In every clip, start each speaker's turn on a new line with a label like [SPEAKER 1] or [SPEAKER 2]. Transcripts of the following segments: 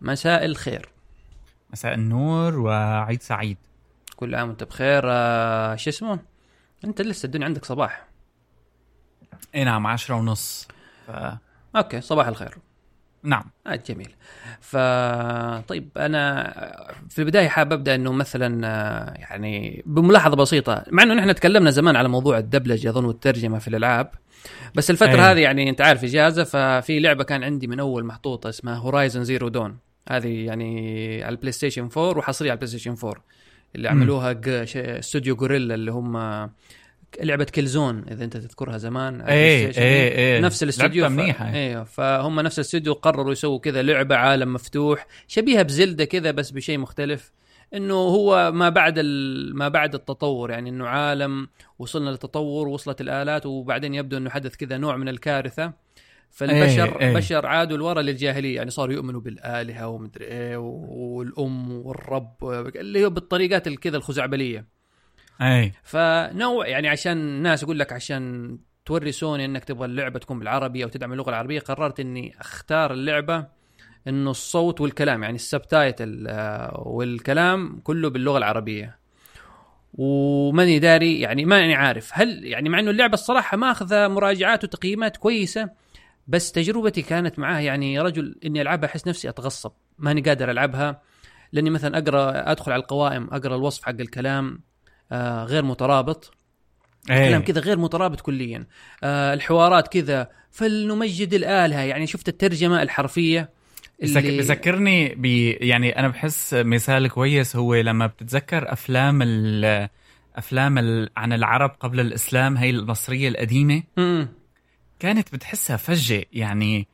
[SPEAKER 1] مساء الخير.
[SPEAKER 2] مساء النور وعيد سعيد.
[SPEAKER 1] كل عام وانت بخير. آه شو اسمه انت لسه الدنيا عندك صباح.
[SPEAKER 2] اي نعم عشرة ونص. ف...
[SPEAKER 1] okay صباح الخير.
[SPEAKER 2] نعم.
[SPEAKER 1] آه جميل. ف طيب أنا في البداية حابب أبدأ إنه مثلا آه، يعني بملاحظة بسيطة. مع إنه نحن تكلمنا زمان على موضوع الدبلجة أظن والترجمة في الألعاب. بس الفترة
[SPEAKER 2] أيه.
[SPEAKER 1] هذه يعني أنت عارف إجازة ففي لعبة كان عندي من أول محطوطة اسمها Horizon Zero Dawn هذه يعني على ال PlayStation 4 وحصرية على ال PlayStation 4 اللي. عملوها استوديو Guerrilla اللي هم لعبة Killzone إذا أنت تذكرها زمان
[SPEAKER 2] إيه
[SPEAKER 1] ستيشن.
[SPEAKER 2] إيه إيه
[SPEAKER 1] نفس الاستوديو ف-
[SPEAKER 2] منيحة
[SPEAKER 1] أيوه فهم نفس الاستوديو قرروا يسووا كذا لعبة عالم مفتوح شبيهة ب Zelda كذا بس بشيء مختلف إنه هو ما بعد ال... ما بعد التطور يعني إنه عالم وصلنا للتطور وصلت الآلات وبعدين يبدو إنه حدث كذا نوع من الكارثة فالبشر
[SPEAKER 2] إيه، إيه.
[SPEAKER 1] بشر عادوا لورا للجاهلية يعني صاروا يؤمنوا بالآلهة ومدري إيه والأم والرب اللي هو بالطريقات الكذا الخزعبلية.
[SPEAKER 2] اي
[SPEAKER 1] فنوع يعني عشان الناس يقول لك عشان توري سوني إنك تبغى اللعبة تكون بالعربي أو تدعم اللغة العربية قررت إني أختار اللعبة إنه الصوت والكلام يعني ال subtitle آه، والكلام كله باللغة العربية. وماني داري يعني ماني عارف هل يعني مع إنه اللعبة الصراحة ماخذة مراجعات وتقييمات كويسة بس تجربتي كانت معاه يعني يا رجل إني ألعبها أحس نفسي أتغصب. ماني قادر ألعبها. لأني مثلا أقرأ أدخل على القوائم أقرأ الوصف حق الكلام آه غير مترابط. كلام
[SPEAKER 2] إيه
[SPEAKER 1] كذا غير مترابط كليا. آه الحوارات كذا. فلنمجد الآلهة. يعني شفت الترجمة الحرفية
[SPEAKER 2] بذك- بذكرني ب يعني أنا بحس مثال كويس هو لما بتتذكر أفلام ال أفلام ال... عن العرب قبل الإسلام هي المصرية
[SPEAKER 1] القديمة.
[SPEAKER 2] كانت بتحسها فجة يعني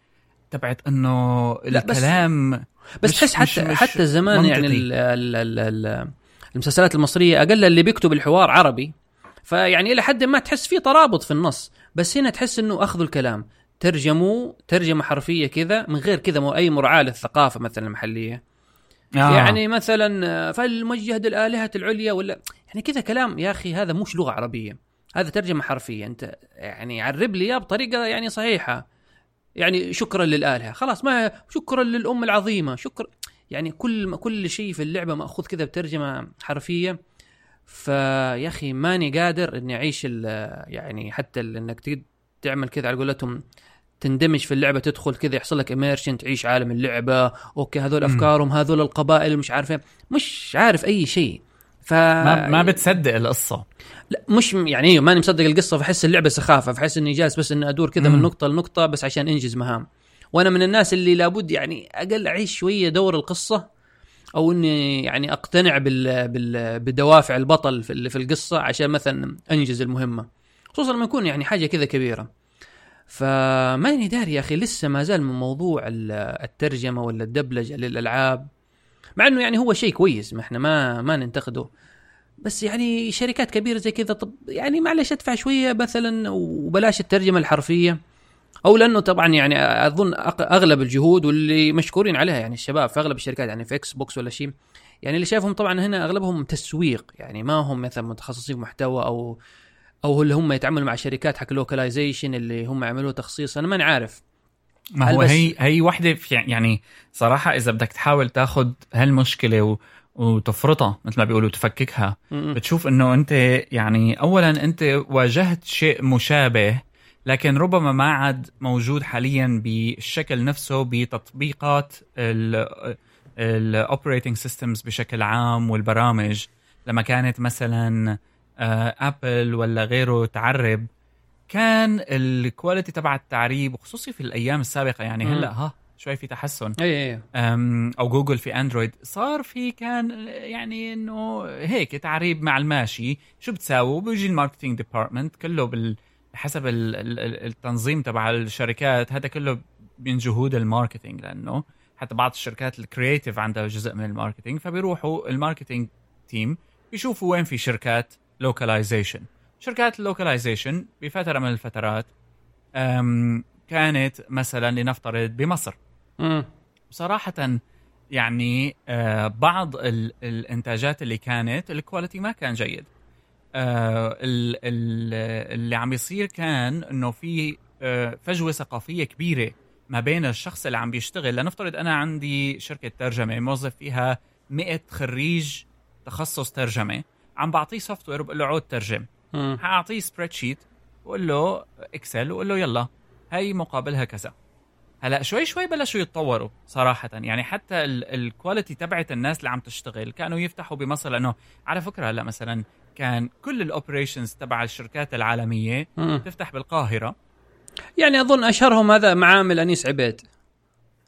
[SPEAKER 2] تبعت إنه
[SPEAKER 1] لا، بس-
[SPEAKER 2] الكلام
[SPEAKER 1] بس
[SPEAKER 2] مش-
[SPEAKER 1] تحس حتى
[SPEAKER 2] مش
[SPEAKER 1] حتى زمان يعني
[SPEAKER 2] منطقي.
[SPEAKER 1] ال ال ال ال المسلسلات المصرية أقل اللي بيكتب الحوار عربي فيعني إلى حد ما تحس في ترابط في النص بس هنا تحس إنه أخذوا الكلام ترجموا ترجمة حرفية كذا من غير كذا مو- أي مراعاه للثقافة مثلا المحلية
[SPEAKER 2] آه.
[SPEAKER 1] يعني مثلا فلمجد الآلهة العليا ولا يعني كذا كلام يا أخي هذا مش لغة عربية هذا ترجمة حرفية. أنت يعني عرب لي اياه بطريقة يعني صحيحة. يعني شكرا للآلهة. خلاص ما شكرا للأم العظيمة. شكرا يعني كل كل شيء في اللعبة مأخوذ كذا بترجمة حرفية. فيا أخي ماني قادر إني أعيش يعني حتى إنك تعمل كذا على قولتهم. تندمج في اللعبة تدخل كذا يحصل لك immersion تعيش عالم اللعبة. okay هذول. أفكارهم هذول القبائل مش عارف إيه. مش عارف أي شيء. ف
[SPEAKER 2] ما ما بتصدق القصة.
[SPEAKER 1] لا مش يعني أيوه ماني مصدق القصة فأحس اللعبة سخافة فأحس إني جالس بس اني أدور كذا من. نقطة لنقطة بس عشان أنجز مهام. وأنا من الناس اللي لابد يعني أقل أعيش شوية دور القصة أو إني يعني أقتنع بال بال بدوافع البطل في في القصة عشان مثلا أنجز المهمة. خصوصا لما يكون يعني حاجة كذا كبيرة. فماني داري يا أخي لسه ما زال من موضوع ال- الترجمة ولا الدبلجة للألعاب. مع إنه يعني هو شيء كويس ما إحنا ما ما ننتقده. بس يعني شركات كبيرة زي كذا طب يعني معلش أدفع شوية مثلا وبلاش الترجمة الحرفية. أو لأنه طبعا يعني أظن أغلب الجهود واللي مشكورين عليها يعني الشباب في أغلب الشركات يعني في Xbox ولا شيء يعني اللي شايفهم طبعا هنا أغلبهم تسويق. يعني ما هم مثلا متخصصين في محتوى أو أو اللي هم يتعاملوا مع شركات حق localization اللي هم يعملوا تخصيص. أنا ماني عارف.
[SPEAKER 2] ما هو هي هي وحدة في يعني صراحة إذا بدك تحاول تاخذ هالمشكلة و... وتفرطها مثل ما بيقولوا تفككها
[SPEAKER 1] م-م.
[SPEAKER 2] بتشوف إنه أنت يعني اولا أنت واجهت شيء مشابه لكن ربما ما عاد موجود حاليا بالشكل نفسه بتطبيقات ال operating systems بشكل عام والبرامج لما كانت مثلا Apple ولا غيره تعرب كان ال quality تبع التعريب وخصوصي في الأيام السابقة يعني. هلأ ها شوي في تحسن.
[SPEAKER 1] اي اي
[SPEAKER 2] أم، أو جوجل في Android صار في كان يعني إنه هيك تعريب مع الماشي. شو بتساووا؟ بيجي ال marketing department كله بال حسب ال- ال- ال- التنظيم تبع الشركات. هذا كله من جهود ال marketing لأنه حتى بعض الشركات ال creative عندها جزء من ال marketing فبيروحوا ال marketing team بيشوفوا وين في شركات localization شركات ال localization بفترة من الفترات كانت مثلا لنفترض بمصر
[SPEAKER 1] مم.
[SPEAKER 2] بصراحة يعني آه بعض ال الإنتاجات اللي كانت ال quality ما كان جيد ال اللي عم يصير كان إنه في آه فجوة ثقافية كبيرة ما بين الشخص اللي عم بيشتغل لنفترض أنا عندي شركة ترجمة موظف فيها 100 خريج تخصص ترجمة عم بعطيه software وبقول له عود ترجم. حاعطيه spreadsheet وقول له Excel وقول له يلا هي مقابلها كذا هلا شوي شوي بلشوا يتطوروا صراحة. يعني حتى ال quality تبعت الناس اللي عم تشتغل كانوا يفتحوا بمصر لأنه على فكرة هلا مثلا كان كل ال operations تبع الشركات العالمية
[SPEAKER 1] مم.
[SPEAKER 2] تفتح بالقاهرة.
[SPEAKER 1] يعني أظن أشهرهم هذا معامل أنيس عبيد.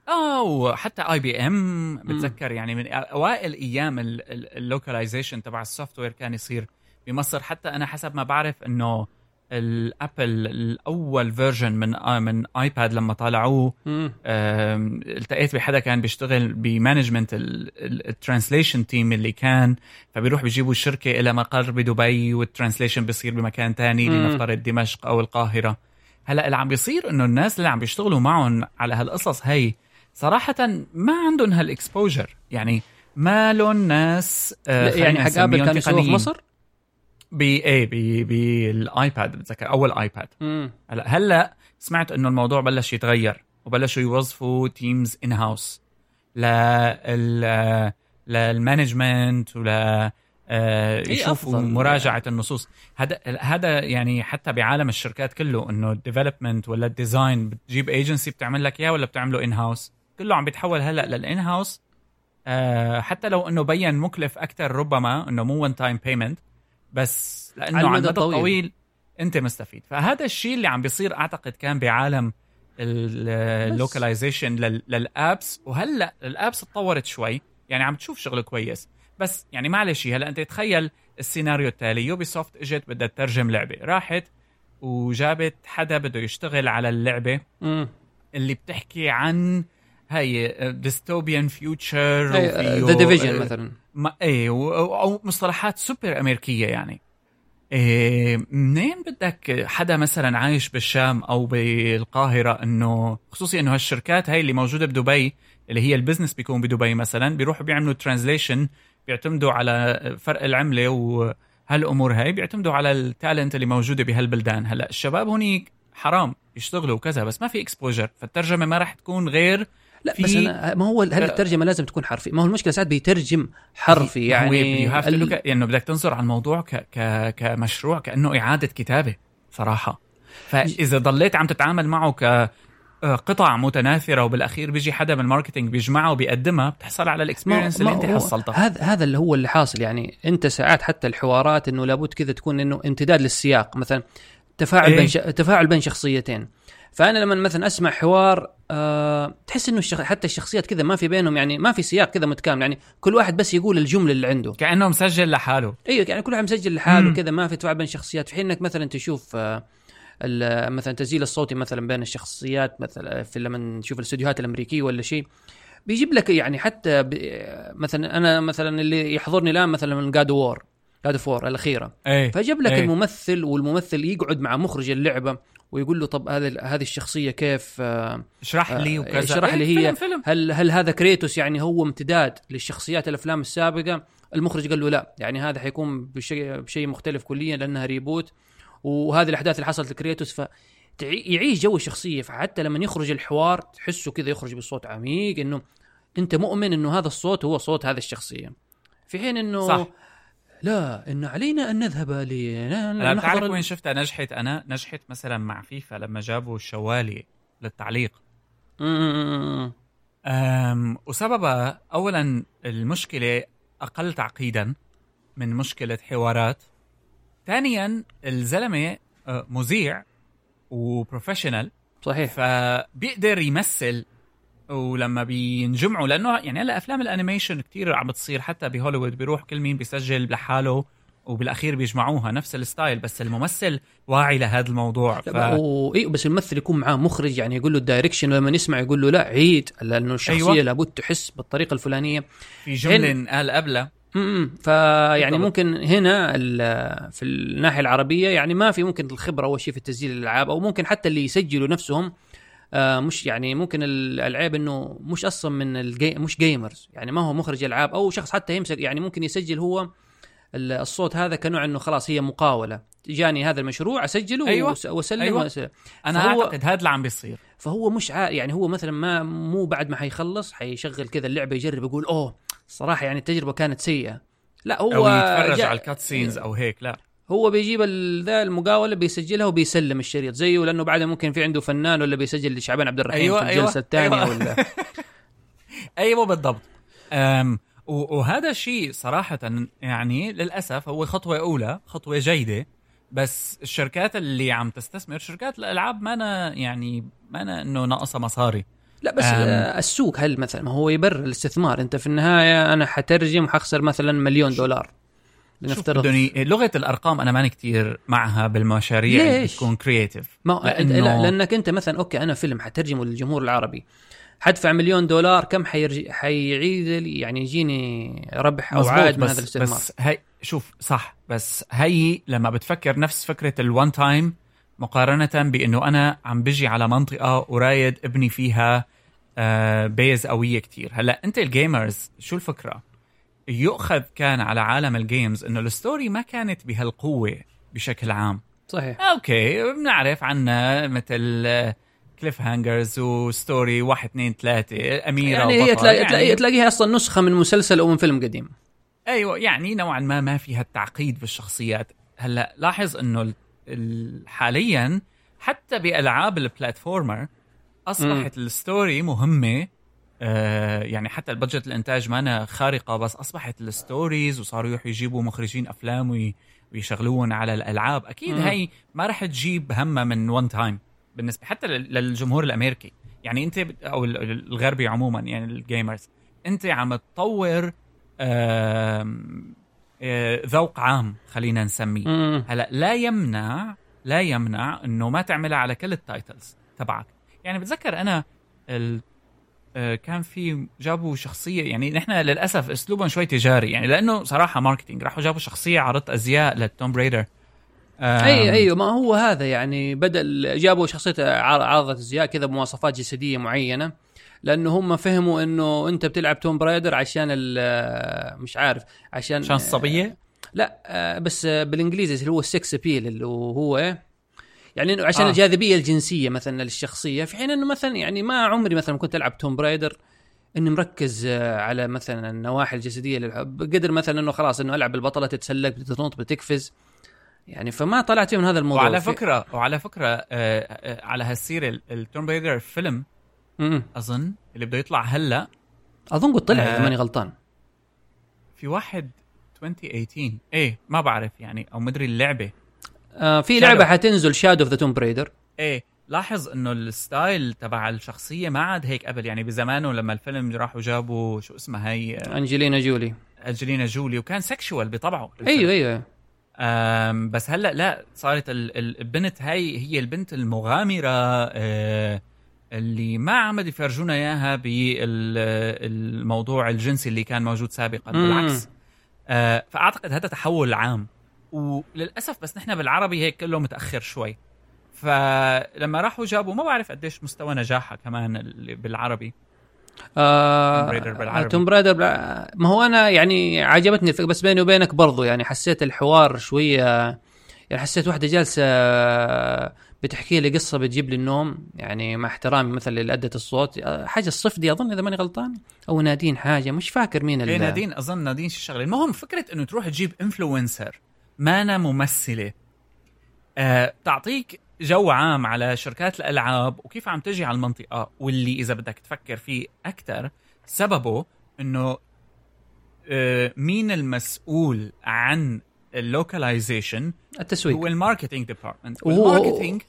[SPEAKER 2] آه وحتى IBM بتذكر يعني من أوائل أيام ال localization تبع ال software كان يصير بمصر حتى أنا حسب ما بعرف إنه ال Apple الأول version من آه من iPad لما طالعوه التقيت بحدا كان بيشتغل ب management ال translation team اللي كان فبيروح بيجيبوا الشركة إلى مقر بدبي وال translation بيصير بمكان تاني. لنفترض دمشق أو القاهرة هلأ اللي عم بيصير إنه الناس اللي عم بيشتغلوا معهم على هالقصص هي صراحة ما عندهم هال exposure يعني ما لهم ناس آه،
[SPEAKER 1] يعني حق
[SPEAKER 2] Apple
[SPEAKER 1] كانوا في. مصر؟
[SPEAKER 2] ب إيه ب بال iPad بتذكر أول
[SPEAKER 1] iPad.
[SPEAKER 2] هلا هلا سمعت إنه الموضوع بلش يتغير وبلشوا يوظفوا teams in-house لل لل management ول آه، يشوفوا
[SPEAKER 1] أفضل.
[SPEAKER 2] مراجعة النصوص هذا هذا يعني حتى بعالم الشركات كله إنه ال development ولا ال design بتجيب ايجنسي بتعمل لك إياه ولا بتعمله in-house كله عم بيتحول هلا لل in-house آه حتى لو إنه بين مكلف أكثر ربما إنه مو one time payment بس لأنه
[SPEAKER 1] على المدى الطويل.
[SPEAKER 2] الطويل أنت مستفيد. فهذا الشيء اللي عم بيصير أعتقد كان بعالم ال localization لل apps. وهلأ ال apps تطورت شوي. يعني عم تشوف شغل كويس. بس يعني معلش هلأ أنت تخيل السيناريو التالي. Ubisoft إجت بدها تترجم لعبة. راحت وجابت حدا بده يشتغل على اللعبة.
[SPEAKER 1] مم.
[SPEAKER 2] اللي بتحكي عن هي dystopian future
[SPEAKER 1] The Division مثلا.
[SPEAKER 2] ما إيه أو مصطلحات سوبر أمريكية يعني. إيه منين بدك حدا مثلا عايش بالشام أو بالقاهرة إنه خصوصي إنه هالشركات هاي اللي موجودة بدبي اللي هي ال business بيكون بدبي مثلا بيروحوا بيعملوا translation بيعتمدوا على فرق العملة وهالأمور هاي بيعتمدوا على ال talent اللي موجودة بهالبلدان. هلأ الشباب هنيك حرام يشتغلوا وكذا بس ما في exposure فالترجمة ما راح تكون غير
[SPEAKER 1] لا بس أنا ما هو هل الترجمة لازم تكون حرفي ما هو المشكلة ساعات بيترجم حرفي يعني
[SPEAKER 2] يعني. انه بدك تنظر على الموضوع ك... ك... كمشروع كأنه إعادة كتابة صراحة فإذا ضليت عم تتعامل معه ك قطع متناثرة وبالأخير بيجي حدا من ال marketing بيجمعها وبيقدمها بتحصل على ال
[SPEAKER 1] experience
[SPEAKER 2] اللي
[SPEAKER 1] أنت
[SPEAKER 2] حصلتها
[SPEAKER 1] هذا هذا اللي هو اللي حاصل يعني أنت ساعات حتى الحوارات إنه لابد كذا تكون إنه امتداد للسياق مثلا تفاعل
[SPEAKER 2] إيه.
[SPEAKER 1] بين ش... تفاعل بين شخصيتين فأنا لما مثلا أسمع حوار آه تحس إنه الشخ... حتى الشخصيات كذا ما في بينهم يعني ما في سياق كذا متكامل يعني كل واحد بس يقول الجملة اللي عنده.
[SPEAKER 2] كانه مسجل لحاله.
[SPEAKER 1] إيوه يعني كل واحد مسجل لحاله. كذا ما في تفاعل بين الشخصيات في حين إنك مثلا تشوف آه، ال- مثلا التسجيل الصوتي مثلا بين الشخصيات مثلا في لما نشوف الاستديوهات الأمريكية ولا شيء بيجيب لك يعني حتى ب... مثلا أنا مثلا اللي يحضرني الآن مثلا من God of War God of
[SPEAKER 2] War الأخيرة.
[SPEAKER 1] إيه فجاب لك
[SPEAKER 2] إيه.
[SPEAKER 1] الممثل والممثل يقعد مع مخرج اللعبة. ويقول له طب هذه هذه الشخصية كيف آه،
[SPEAKER 2] اشرح لي
[SPEAKER 1] آه،
[SPEAKER 2] وكذا.
[SPEAKER 1] اشرح
[SPEAKER 2] إيه،
[SPEAKER 1] لي هي.
[SPEAKER 2] فيلم فيلم.
[SPEAKER 1] هل هل هذا كريتوس يعني هو امتداد للشخصيات الأفلام السابقة؟ المخرج قال له لا يعني هذا حيكون بشيء بشيء مختلف كليا لأنها reboot وهذه الأحداث اللي حصلت لكريتوس ف يعيش جو الشخصية. فحتى لما يخرج الحوار تحسه كذا يخرج بصوت عميق إنه أنت مؤمن إنه هذا الصوت هو صوت هذه الشخصية. في حين إنه
[SPEAKER 2] صح.
[SPEAKER 1] لا إن علينا أن نذهب ل
[SPEAKER 2] أنا
[SPEAKER 1] نحضر
[SPEAKER 2] وين شفتها نجحت أنا نجحت مثلا مع فيفا لما جابوا الشوالي للتعليق. أم وسببها اولا المشكلة أقل تعقيدا من مشكلة حوارات. ثانيا الزلمة آه، مذيع و professional
[SPEAKER 1] صحيح.
[SPEAKER 2] فبيقدر يمثل ولما بينجمعوا لأنه يعني هلا أفلام ال animation كتير عم بتصير حتى بهوليوود بيروح كل مين بيسجل لحاله وبالأخير بيجمعوها نفس ال style بس الممثل واعي لهذا الموضوع ف...
[SPEAKER 1] و... إيه بس الممثل يكون معاه مخرج يعني يقول له ال direction لما يسمع يقول له لا عيد لأنه الشخصيه
[SPEAKER 2] أيوة.
[SPEAKER 1] أيوة. لابد تحس بالطريقة الفلانية
[SPEAKER 2] في جملة انقال قبلها
[SPEAKER 1] امم فيعني. ممكن هنا في الناحية العربية يعني ما في ممكن الخبرة أول شيء في تسجيل الألعاب أو ممكن حتى اللي يسجلوا نفسهم آه مش يعني ممكن ال- العيب إنه مش أصلا من ال ga مش gamers يعني ما هو مخرج ألعاب أو شخص حتى يمسك يعني ممكن يسجل هو ال- الصوت هذا كنوع إنه خلاص هي مقاولة. جاني هذا المشروع أسجله
[SPEAKER 2] أيوة.
[SPEAKER 1] وأسلم
[SPEAKER 2] أيوة.
[SPEAKER 1] وأس-
[SPEAKER 2] أنا
[SPEAKER 1] فهو-
[SPEAKER 2] أعتقد هذا اللي عم بيصير.
[SPEAKER 1] فهو مش عا... يعني هو مثلا ما مو بعد ما حيخلص حيشغل كذا اللعبة يجرب يقول أوه صراحة يعني التجربة كانت سيئة. لا هو
[SPEAKER 2] أو يتفرج
[SPEAKER 1] جا-
[SPEAKER 2] على ال cut scenes أو هيك لا.
[SPEAKER 1] هو بيجيب ذا المقاوله بيسجلها وبيسلم الشريط زيه لأنه بعدها ممكن في عنده فنان ولا بيسجل لشعبان عبد الرحيم
[SPEAKER 2] أيوة،
[SPEAKER 1] في
[SPEAKER 2] أيوة،
[SPEAKER 1] الجلسه الثانية
[SPEAKER 2] أيوة.
[SPEAKER 1] ولا؟
[SPEAKER 2] أيوه بالضبط. أم وهذا الشيء صراحة يعني للأسف هو خطوة أولى خطوة جيدة. بس الشركات اللي عم تستثمر شركات الألعاب ما أنا يعني ما أنا إنه ناقصة مصاري.
[SPEAKER 1] لا بس
[SPEAKER 2] أم.
[SPEAKER 1] آه، السوق هل مثلا ما هو يبرر الاستثمار؟ أنت في النهاية أنا حترجم وحخسر مثلا مليون دولار. لنفترض
[SPEAKER 2] بدوني لغة الأرقام أنا ماني كتير معها بالمشاريع اللي
[SPEAKER 1] ليش؟
[SPEAKER 2] بتكون creative
[SPEAKER 1] ما
[SPEAKER 2] لأنه-
[SPEAKER 1] لا لأنك أنت مثلا okay أنا فيلم حترجمه للجمهور العربي. حدفع مليون دولار كم حيرجي حيعيد لي؟ يعني يجيني ربح
[SPEAKER 2] أو
[SPEAKER 1] عائد من هذا الاستثمار.
[SPEAKER 2] بس هي شوف صح بس هي لما بتفكر نفس فكرة ال one time مقارنة بإنه أنا عم بجي على منطقة ورايد أبني فيها آه base قوية كتير. هلأ أنت ال gamers شو الفكرة؟ يؤخذ كان على عالم ال games إنه ال story ما كانت بهالقوة بشكل عام.
[SPEAKER 1] صحيح.
[SPEAKER 2] okay بنعرف عنا مثل cliffhangers و story واحد اثنين ثلاثة أميرة
[SPEAKER 1] يعني هي. تلاقي,
[SPEAKER 2] يعني
[SPEAKER 1] تلاقي تلاقيها أصلا نسخة من مسلسل أو من فيلم قديم.
[SPEAKER 2] أيوه يعني نوعا ما ما فيها التعقيد بالشخصيات. هلأ لاحظ ال- حاليا حتى بألعاب ال platformer أصبحت ال story مهمة آه يعني حتى ال budget الانتاج مانا خارقة بس أصبحت ال stories وصاروا يروحوا يجيبوا مخرجين أفلام و... ويشغلوهم على الألعاب. أكيد
[SPEAKER 1] مم.
[SPEAKER 2] هي ما رح تجيب همها من one time بالنسبة حتى لل- للجمهور الأمريكي. يعني أنت أو ال- ال- الغربي عموما يعني ال gamers أنت عم تطور آه، ذوق عام خلينا نسميه. هلا لا يمنع لا يمنع إنه ما تعملها على كل ال titles تبعك. يعني بتذكر أنا كان في جابوا شخصية يعني نحن للأسف أسلوبهم شوي تجاري يعني لأنه صراحة marketing راحوا جابوا شخصية عرض أزياء لل Tomb Raider.
[SPEAKER 1] اي أيوه ما هو هذا يعني بدا جابوا شخصية عارضه أزياء كذا بمواصفات جسدية معينة لأنه هم فهموا إنه أنت بتلعب Tomb Raider عشان ال- مش عارف عشان
[SPEAKER 2] عشان الصبيه
[SPEAKER 1] لا آه، بس آه، بالإنجليزي اللي هو ال sex appeal اللي هو إيه؟ يعني إنه عشان
[SPEAKER 2] آه.
[SPEAKER 1] آه. الجاذبية الجنسية مثلا للشخصية في حين إنه مثلا يعني ما عمري مثلا كنت ألعب Tomb Raider إني مركز آه، على مثلا النواحي الجسدية قد بقدر مثلا إنه خلاص إنه ألعب البطلة تتسلق بتنط بتقفز يعني فما طلعت من هذا الموضوع
[SPEAKER 2] وعلى
[SPEAKER 1] في-
[SPEAKER 2] فكرة وعلى فكرة آه، آه، على هالسيره ال Tomb Raider فيلم
[SPEAKER 1] م-م.
[SPEAKER 2] أظن اللي بده يطلع هلأ
[SPEAKER 1] أظن قد طلع
[SPEAKER 2] آه.
[SPEAKER 1] اذا ماني غلطان
[SPEAKER 2] في واحد 2018 إيه ما بعرف يعني أو مدري اللعبة
[SPEAKER 1] آه في. لعبة حتنزل Shadow of the Tomb Raider
[SPEAKER 2] إيه لاحظ إنه ال style تبع الشخصية ما عاد هيك قبل يعني بزمانه لما الفيلم راحوا جابوا شو اسمها هي؟
[SPEAKER 1] أنجلينا جولي.
[SPEAKER 2] أنجلينا جولي وكان sexual بطبعه
[SPEAKER 1] أيوه أيوه.
[SPEAKER 2] أم بس هلأ لا صارت ال- ال- البنت هاي هي البنت المغامرة آه، اللي ما عم يفرجونا إياها بالموضوع الجنسي اللي كان موجود سابقا. بالعكس. آه، فأعتقد هذا تحول عام. وللأسف بس نحن بالعربي هيك كله متأخر شوي. فلما راحوا جابوا ما بعرف قديش مستوى نجاحها كمان اللي بالعربي.
[SPEAKER 1] آه. توم برايدر بلا- ما هو أنا يعني عجبتني الفكرة بس بيني وبينك برضو يعني حسيت الحوار شوية يعني حسيت واحدة جالسة بتحكي لي قصة بتجيب لي النوم يعني مع احترامي مثلا لأداء الصوت. آه، حاجة الصفدي أظن إذا ماني غلطان أو نادين حاجة مش فاكر مين
[SPEAKER 2] إيه
[SPEAKER 1] ال-
[SPEAKER 2] نادين أظن نادين شي شغلة. المهم فكرة إنه تروح تجيب influencer مانا ممثلة. آه تعطيك جو عام على شركات الألعاب وكيف عم تجي على المنطقة واللي إذا بدك تفكر فيه أكثر سببه إنه آه مين المسؤول عن ال localization
[SPEAKER 1] التسويق.
[SPEAKER 2] هو ال marketing
[SPEAKER 1] department
[SPEAKER 2] وال marketing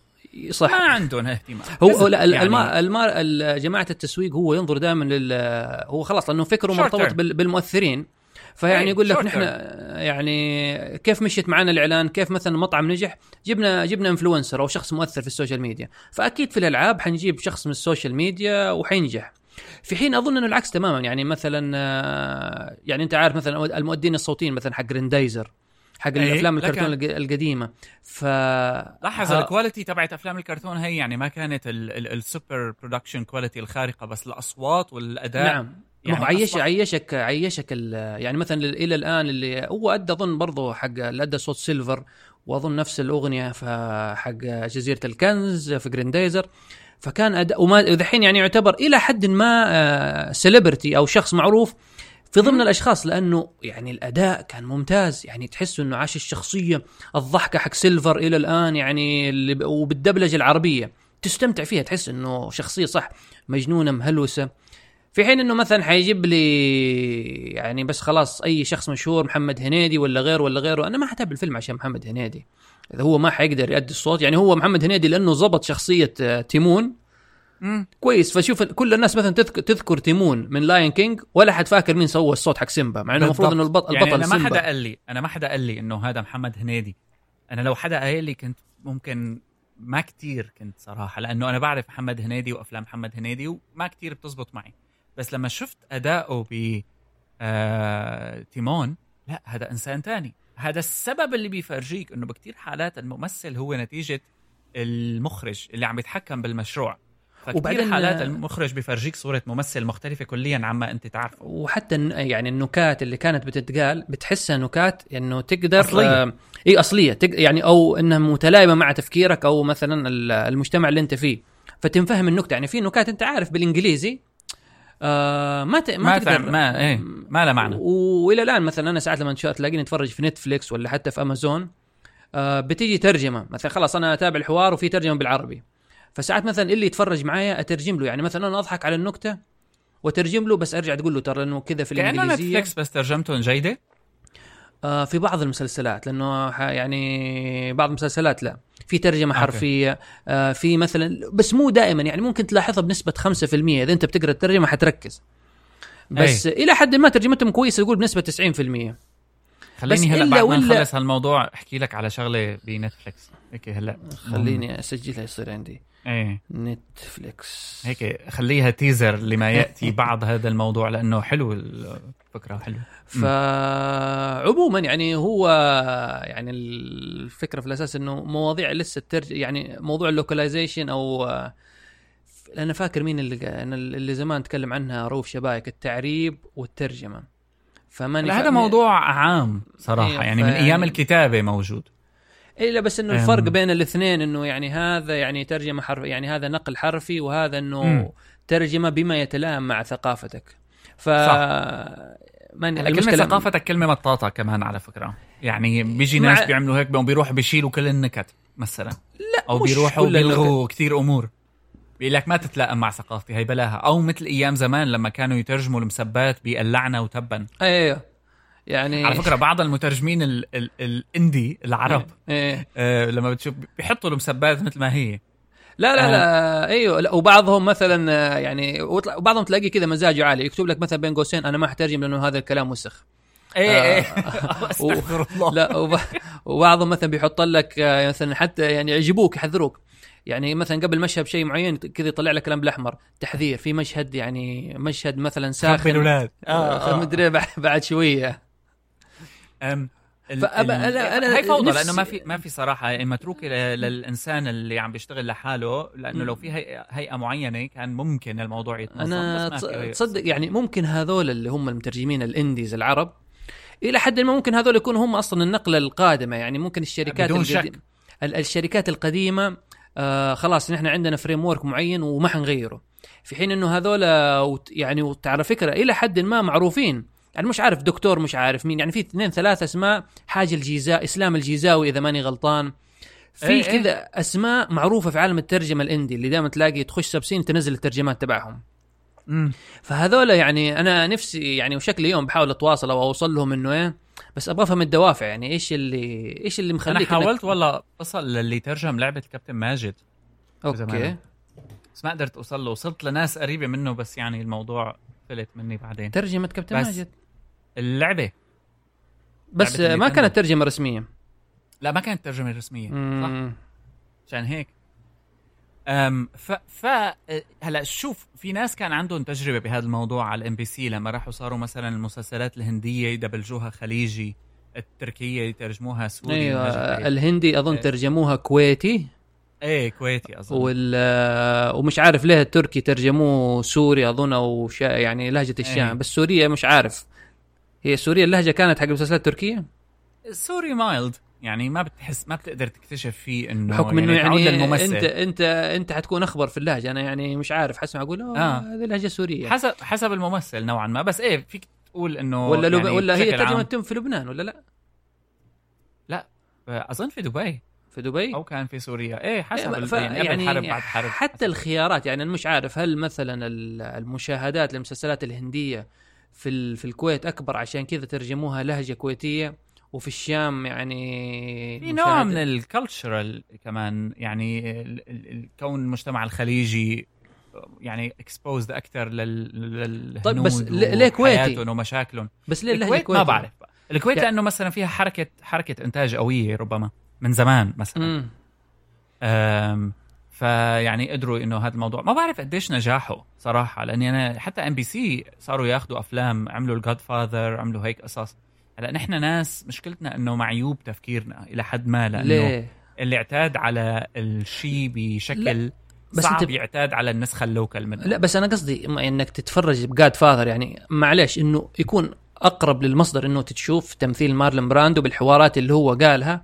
[SPEAKER 1] صح.
[SPEAKER 2] ما عندهم اهتمام.
[SPEAKER 1] هو لا
[SPEAKER 2] يعني.
[SPEAKER 1] المار المار ال- جماعة التسويق هو ينظر دائما لل هو خلاص لأنه فكره مرتبط
[SPEAKER 2] term.
[SPEAKER 1] بالمؤثرين. فيعني يقول لك نحن يعني كيف مشيت معنا الإعلان؟ كيف مثلا مطعم نجح؟ جبنا جبنا influencer أو شخص مؤثر في ال social media. فأكيد في الألعاب حنجيب شخص من ال social media وحينجح. في حين أظن إنه العكس تماما. يعني مثلا آه، يعني أنت عارف مثلا المؤدين الصوتيين مثلا حق جريندايزر حق
[SPEAKER 2] أي، الأفلام
[SPEAKER 1] الكرتون الق- القديمة. ف
[SPEAKER 2] لاحظ
[SPEAKER 1] ها-
[SPEAKER 2] ال quality تبعت أفلام الكرتون هي يعني ما كانت ال- ال- ال super production quality الخارقة بس الأصوات والأداء.
[SPEAKER 1] نعم. يعني عيش عيشك عيشك ال- يعني مثلا إلى الآن اللي هو أدى أظن برضه حق اللي أدى صوت سيلفر وأظن نفس الأغنية حق جزيرة الكنز في جريندايزر فكان اداء وما ودحين يعني يعتبر إلى حد ما celebrity أو شخص معروف في ضمن الأشخاص لأنه يعني الأداء كان ممتاز. يعني تحس إنه عاش الشخصية الضحكة حق سيلفر إلى الآن يعني وبالدبلجة العربية. تستمتع فيها تحس إنه شخصية صح مجنونة مهلوسة. في حين إنه مثلا حيجيب لي يعني بس خلاص أي شخص مشهور محمد هنيدي ولا غيره ولا غيره أنا ما حتابع الفيلم عشان محمد هنيدي. إذا هو ما حيقدر يؤدي الصوت يعني هو محمد هنيدي لأنه ضبط شخصية آه، تيمون.
[SPEAKER 2] مم.
[SPEAKER 1] كويس فشوف كل الناس مثلا تذكر, تذكر تيمون من Lion King ولا حد فاكر مين سوى الصوت حق سيمبا مع إنه المفروض إنه البطل
[SPEAKER 2] يعني
[SPEAKER 1] البطل
[SPEAKER 2] أنا ما حدا قال لي أنا ما حدا قال لي إنه هذا محمد هنيدي. أنا لو حدا قال لي كنت ممكن ما كتير كنت صراحة لأنه أنا بعرف محمد هنيدي وأفلام محمد هنيدي وما كتير بتزبط معي. بس لما شفت أداؤه ب آه... تيمون لا هذا إنسان تاني. هذا السبب اللي بيفرجيك إنه بكتير حالات الممثل هو نتيجة المخرج اللي عم يتحكم بالمشروع.
[SPEAKER 1] وبعدين-
[SPEAKER 2] حالات المخرج بيفرجيك صورة ممثل مختلفة كليا عما أنت تعرفه.
[SPEAKER 1] وحتى يعني النكات اللي كانت بتتقال بتحسها نكات إنه تقدر
[SPEAKER 2] أصلية.
[SPEAKER 1] آه إي أصلية. تق... يعني أو إنها متلائمة مع تفكيرك أو مثلا ال- المجتمع اللي أنت فيه. فتنفهم النكتة. يعني في نكات أنت عارف بالإنجليزي آه ما ت... ما,
[SPEAKER 2] ما
[SPEAKER 1] تقدر
[SPEAKER 2] فهم ما إيه ما لها معنى.
[SPEAKER 1] وإلى الآن مثلا أنا ساعات لما تلاقيني أتفرج في نتفليكس ولا حتى في امازون آه بتيجي ترجمة. مثلا خلاص أنا أتابع الحوار وفي ترجمة بالعربي. فساعات مثلا اللي يتفرج معايا أترجم له. يعني مثلا أنا أضحك على النكتة وترجم له بس أرجع تقول له ترى إنه كذا في
[SPEAKER 2] كأنه
[SPEAKER 1] الإنجليزية.
[SPEAKER 2] نتفليكس بس ترجمتهم جيدة؟
[SPEAKER 1] آه في بعض المسلسلات لأنه يعني بعض المسلسلات لا. في ترجمة
[SPEAKER 2] okay.
[SPEAKER 1] حرفية آه في مثلا بس مو دائما يعني ممكن تلاحظها بنسبة 5% إذا أنت بتقرأ الترجمة حتركز. بس إلى حد ما ترجمتهم كويسة يقول بنسبة 90% بس
[SPEAKER 2] خليني هلا بعد ما نخلص هالموضوع أحكي لك على شغلة بنتفليكس. هيك هلا.
[SPEAKER 1] خليني أسجلها يصير عندي.
[SPEAKER 2] إيه.
[SPEAKER 1] نتفليكس.
[SPEAKER 2] هيك خليها تيزر لما يأتي بعد هذا الموضوع لأنه حلو الفكرة حلو
[SPEAKER 1] فعموما يعني هو يعني الفكرة في الأساس إنه مواضيع لسه ترج يعني موضوع اللوكلايزيشن أو أنا فاكر مين اللي أنا اللي زمان تكلم عنها روف شبايك التعريب والترجمة. فماني
[SPEAKER 2] هذا موضوع عام صراحة
[SPEAKER 1] إيه،
[SPEAKER 2] يعني من أيام الكتابة موجود.
[SPEAKER 1] الا بس
[SPEAKER 2] إنه.
[SPEAKER 1] الفرق بين الاثنين إنه يعني هذا يعني ترجمة حرف يعني هذا نقل حرفي وهذا إنه
[SPEAKER 2] مم.
[SPEAKER 1] ترجمة بما يتلائم مع ثقافتك ف
[SPEAKER 2] صح.
[SPEAKER 1] من
[SPEAKER 2] هلا كلمة ثقافتك كلمة مطاطة كمان على فكرة يعني بيجي
[SPEAKER 1] مع-
[SPEAKER 2] ناس بيعملوا هيك بيروحوا بيشيلوا كل النكت مثلا
[SPEAKER 1] لا أو
[SPEAKER 2] بيروحوا. بيلغوا كثير أمور بيقول لك ما تتلائم مع ثقافتي هي بلاها أو مثل أيام زمان لما كانوا يترجموا المسبات بقلعنا وتبا
[SPEAKER 1] أيوه يعني
[SPEAKER 2] على فكرة بعض المترجمين ال ال الإندي العرب
[SPEAKER 1] إيه.
[SPEAKER 2] آه لما بتشوف بيحطوا المسبات مثل ما هي.
[SPEAKER 1] لا لا لا أيوه لا وبعضهم مثلا آه، يعني وبعضهم تلاقيه كذا مزاجه عالي. يكتب لك مثلا بين قوسين أنا ما حترجم لأنه هذا الكلام وسخ.
[SPEAKER 2] إيه إيه.
[SPEAKER 1] آه.
[SPEAKER 2] أستغفر الله.
[SPEAKER 1] لا وب... وبعضهم مثلا بيحط لك آه، مثلا حتى يعني يعجبوك يحذروك. يعني مثلا قبل مشهد بشيء معين كذا يطلع لك كلام بالأحمر. تحذير في مشهد يعني مشهد مثلا ساخن.
[SPEAKER 2] الاولاد
[SPEAKER 1] آه مدري بعد- بعد شوية.
[SPEAKER 2] أم
[SPEAKER 1] فأبا-
[SPEAKER 2] ال-
[SPEAKER 1] أنا- أنا
[SPEAKER 2] هي فوضى
[SPEAKER 1] نفسي-
[SPEAKER 2] لأنه ما في ما في صراحة يعني متروكة للإنسان اللي عم بيشتغل لحاله لأنه لو في هيئه, هيئة معينة كان ممكن الموضوع يتنظم أنا.
[SPEAKER 1] تصدق يعني ممكن هذول اللي هم المترجمين ال indies العرب إلى حد ما ممكن هذول يكونوا هم أصلا النقلة القادمة يعني ممكن الشركات
[SPEAKER 2] بدون شك.
[SPEAKER 1] ال- الشركات القديمة آه خلاص نحن عندنا framework معين وما حنغيره في حين إنه هذول وت- يعني على فكرة إلى حد ما معروفين يعني مش عارف دكتور مش عارف مين يعني في اثنين ثلاث اسماء حاجة الجيزاء إسلام الجيزاوي إذا ماني غلطان في
[SPEAKER 2] إيه إيه.
[SPEAKER 1] كذا أسماء معروفة في عالم الترجمة ال indie اللي دائما تلاقي تخش Subscene تنزل الترجمات تبعهم
[SPEAKER 2] مم.
[SPEAKER 1] فهذول يعني أنا نفسي يعني وشكلي يوم بحاول أتواصل أو أوصل لهم إنه إيه بس أبغى أفهم الدوافع يعني إيش اللي إيش اللي
[SPEAKER 2] أنا
[SPEAKER 1] مخليك إنك-
[SPEAKER 2] حاولت والله اصل للي ترجم لعبة كابتن ماجد
[SPEAKER 1] okay
[SPEAKER 2] زمان. بس ما قدرت أوصل له وصلت لناس قريبة منه بس يعني الموضوع فلت مني بعدين
[SPEAKER 1] ترجمة كابتن
[SPEAKER 2] بس
[SPEAKER 1] ماجد
[SPEAKER 2] اللعبة
[SPEAKER 1] بس
[SPEAKER 2] لعبة
[SPEAKER 1] ما. كانت ترجمة رسمية
[SPEAKER 2] لا ما كانت ترجمة رسمية صح. عشان هيك أم ف ف هلا شوف في ناس كان عندهم تجربة بهذا الموضوع على الام بي سي لما راحوا صاروا مثلا المسلسلات الهندية يدبلجوها خليجي التركية يترجموها سوري أيوه هيك.
[SPEAKER 1] الهندي أظن
[SPEAKER 2] إيه.
[SPEAKER 1] ترجموها كويتي
[SPEAKER 2] إيه كويتي أظن.
[SPEAKER 1] وال ومش عارف ليه التركي ترجموه سوري أظن أو شا يعني لهجة الشام.
[SPEAKER 2] إيه.
[SPEAKER 1] بس سوريه مش عارف. هي سوريا اللهجة كانت حق المسلسلات التركيه
[SPEAKER 2] سوري mild يعني ما بتحس ما بتقدر تكتشف فيه إنه
[SPEAKER 1] بحكم إنه
[SPEAKER 2] تعود
[SPEAKER 1] يعني
[SPEAKER 2] للممثل.
[SPEAKER 1] أنت أنت أنت حتكون أخبر في اللهجة. أنا يعني مش عارف حسمع أقول
[SPEAKER 2] آه.
[SPEAKER 1] هذه لهجة سورية.
[SPEAKER 2] حسب حسب الممثل نوعا ما. بس إيه فيك تقول إنه
[SPEAKER 1] ولا لب...
[SPEAKER 2] يعني
[SPEAKER 1] ولا هي
[SPEAKER 2] ترجمة
[SPEAKER 1] تتم في لبنان ولا لا
[SPEAKER 2] أظن في دبي.
[SPEAKER 1] في دبي؟
[SPEAKER 2] أو كان في سوريا. إيه حسب
[SPEAKER 1] إيه، ف-
[SPEAKER 2] يعني قبل الحرب بعد الحرب
[SPEAKER 1] حتى الخيارات يعني أنا مش عارف هل مثلا ال- المشاهدات للمسلسلات الهندية في ال... في الكويت أكبر عشان كذا ترجموها لهجة كويتية وفي الشام يعني
[SPEAKER 2] في نوع من ال cultural كمان يعني ال- ال- ال- كون المجتمع الخليجي يعني exposed أكثر لل
[SPEAKER 1] طيب بس ليه- كويتي؟
[SPEAKER 2] ومشاكلهم.
[SPEAKER 1] بس ليه
[SPEAKER 2] الكويت ما بعرف. الكويت
[SPEAKER 1] يعني-
[SPEAKER 2] لأنه مثلا فيها حركة حركة إنتاج قوية ربما. من زمان مثلا.
[SPEAKER 1] امم
[SPEAKER 2] فيعني قدروا إنه هذا الموضوع. ما بعرف قديش نجاحه صراحة لأني أنا حتى ام بي سي صاروا ياخذوا أفلام عملوا ال Godfather عملوا هيك قصص. هلأ نحن ناس مشكلتنا إنه معيوب تفكيرنا إلى حد ما لأنه
[SPEAKER 1] ليه؟
[SPEAKER 2] اللي اعتاد على الشيء بشكل
[SPEAKER 1] بس
[SPEAKER 2] صعب
[SPEAKER 1] أنت-
[SPEAKER 2] يعتاد على النسخة ال local منه.
[SPEAKER 1] لا بس أنا قصدي إنك تتفرج ب Godfather يعني معلش إنه يكون أقرب للمصدر إنه تشوف تمثيل مارلون براندو بالحوارات اللي هو قالها.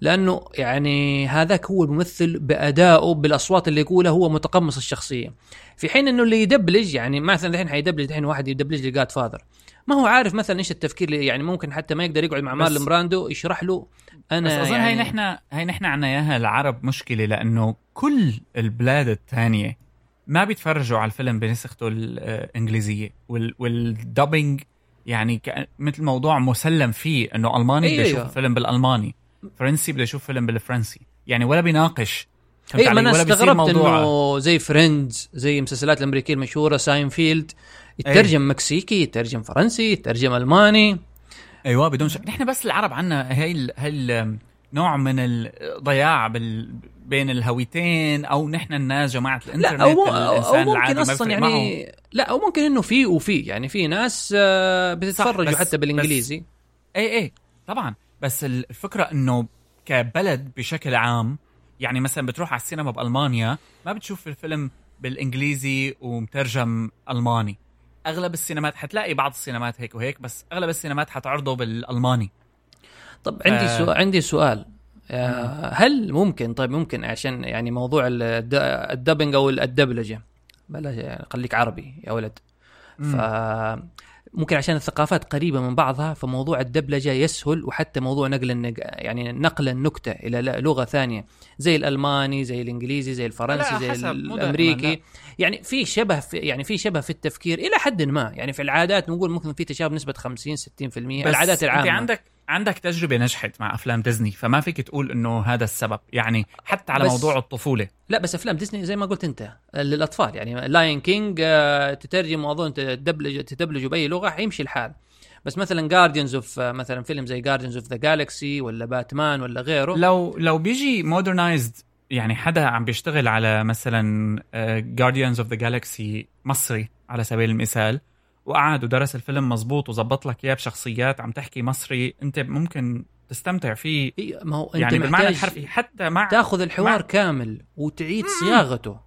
[SPEAKER 1] لأنه يعني هذاك هو الممثل بأدائه بالأصوات اللي يقولها هو متقمص الشخصية. في حين إنه اللي يدبلج يعني مثلا الحين حيدبلج الحين واحد يدبلج لي Godfather ما هو عارف مثلا إيش التفكير اللي يعني ممكن حتى ما يقدر يقعد مع مارلون براندو يشرح له أنا
[SPEAKER 2] بس أظن
[SPEAKER 1] يعني
[SPEAKER 2] هي نحن هي نحن عنا إياها العرب مشكلة لأنه كل البلاد الثانية ما بيتفرجوا على الفيلم بنسخته الانجليزيه وال والدبنج يعني مثل موضوع مسلم فيه إنه ألماني
[SPEAKER 1] أيوة.
[SPEAKER 2] بده يشوف الفيلم بالألماني. فرنسي بده يشوف فيلم بالفرنسي. يعني ولا بيناقش.
[SPEAKER 1] اي ما؟
[SPEAKER 2] أنا
[SPEAKER 1] استغربت إنه زي Friends زي المسلسلات الأمريكية المشهورة ساينفيلد يترجم مكسيكي يترجم فرنسي يترجم ألماني.
[SPEAKER 2] أيوه بدون شك. نحن بس العرب عنا هي ال... هي. نوع من الضياع بال... بين الهويتين أو نحن الناس جماعة الإنترنت
[SPEAKER 1] لا أو, أو ممكن أصلا
[SPEAKER 2] بيفرق معه.
[SPEAKER 1] يعني لا أو ممكن إنه في وفي. يعني في ناس آه، بتتفرجوا
[SPEAKER 2] بس-
[SPEAKER 1] حتى بالإنجليزي.
[SPEAKER 2] اي اي طبعا. بس الفكرة إنه كبلد بشكل عام يعني مثلا بتروح على السينما بألمانيا ما بتشوف الفيلم بالإنجليزي ومترجم ألماني. أغلب السينمات حتلاقي بعض السينمات هيك وهيك بس أغلب السينمات حتعرضه بالألماني.
[SPEAKER 1] طب عندي
[SPEAKER 2] آه.
[SPEAKER 1] سؤال عندي سؤال. آه، هل ممكن طيب ممكن عشان يعني موضوع الد- الدبنج أو الدبلجة بلاش يعني خليك عربي يا ولد. ف ممكن عشان الثقافات قريبة من بعضها فموضوع الدبلجة يسهل وحتى موضوع نقل النج... يعني نقل النكتة إلى ل- لغة ثانية. زي الألماني زي الإنجليزي زي الفرنسي زي
[SPEAKER 2] لا.
[SPEAKER 1] يعني في شبه في يعني في شبه في التفكير إلى حد ما. يعني في العادات نقول ممكن في تشابه نسبة 50 60%
[SPEAKER 2] بس
[SPEAKER 1] العادات العامة.
[SPEAKER 2] انت عندك عندك تجربة نجحت مع أفلام ديزني فما فيك تقول إنه هذا السبب يعني حتى على
[SPEAKER 1] بس-
[SPEAKER 2] موضوع الطفولة.
[SPEAKER 1] لا بس أفلام ديزني زي ما قلت أنت للأطفال يعني Lion King تترجم وأظن تدبلج تدبلجه بأي لغة حيمشي الحال. بس مثلا Guardians of مثلا فيلم زي Guardians of the Galaxy ولا باتمان ولا غيره.
[SPEAKER 2] لو لو بيجي modernized يعني حدا عم بيشتغل على مثلا Guardians of the Galaxy مصري على سبيل المثال وقعد ودرس الفيلم مزبوط وظبط لك إياه بشخصيات عم تحكي مصري أنت ممكن تستمتع فيه.
[SPEAKER 1] إيه، ما هو أنت
[SPEAKER 2] يعني بالمعنى الحرفي حتى مع
[SPEAKER 1] تأخذ الحوار
[SPEAKER 2] مع-
[SPEAKER 1] كامل وتعيد صياغته.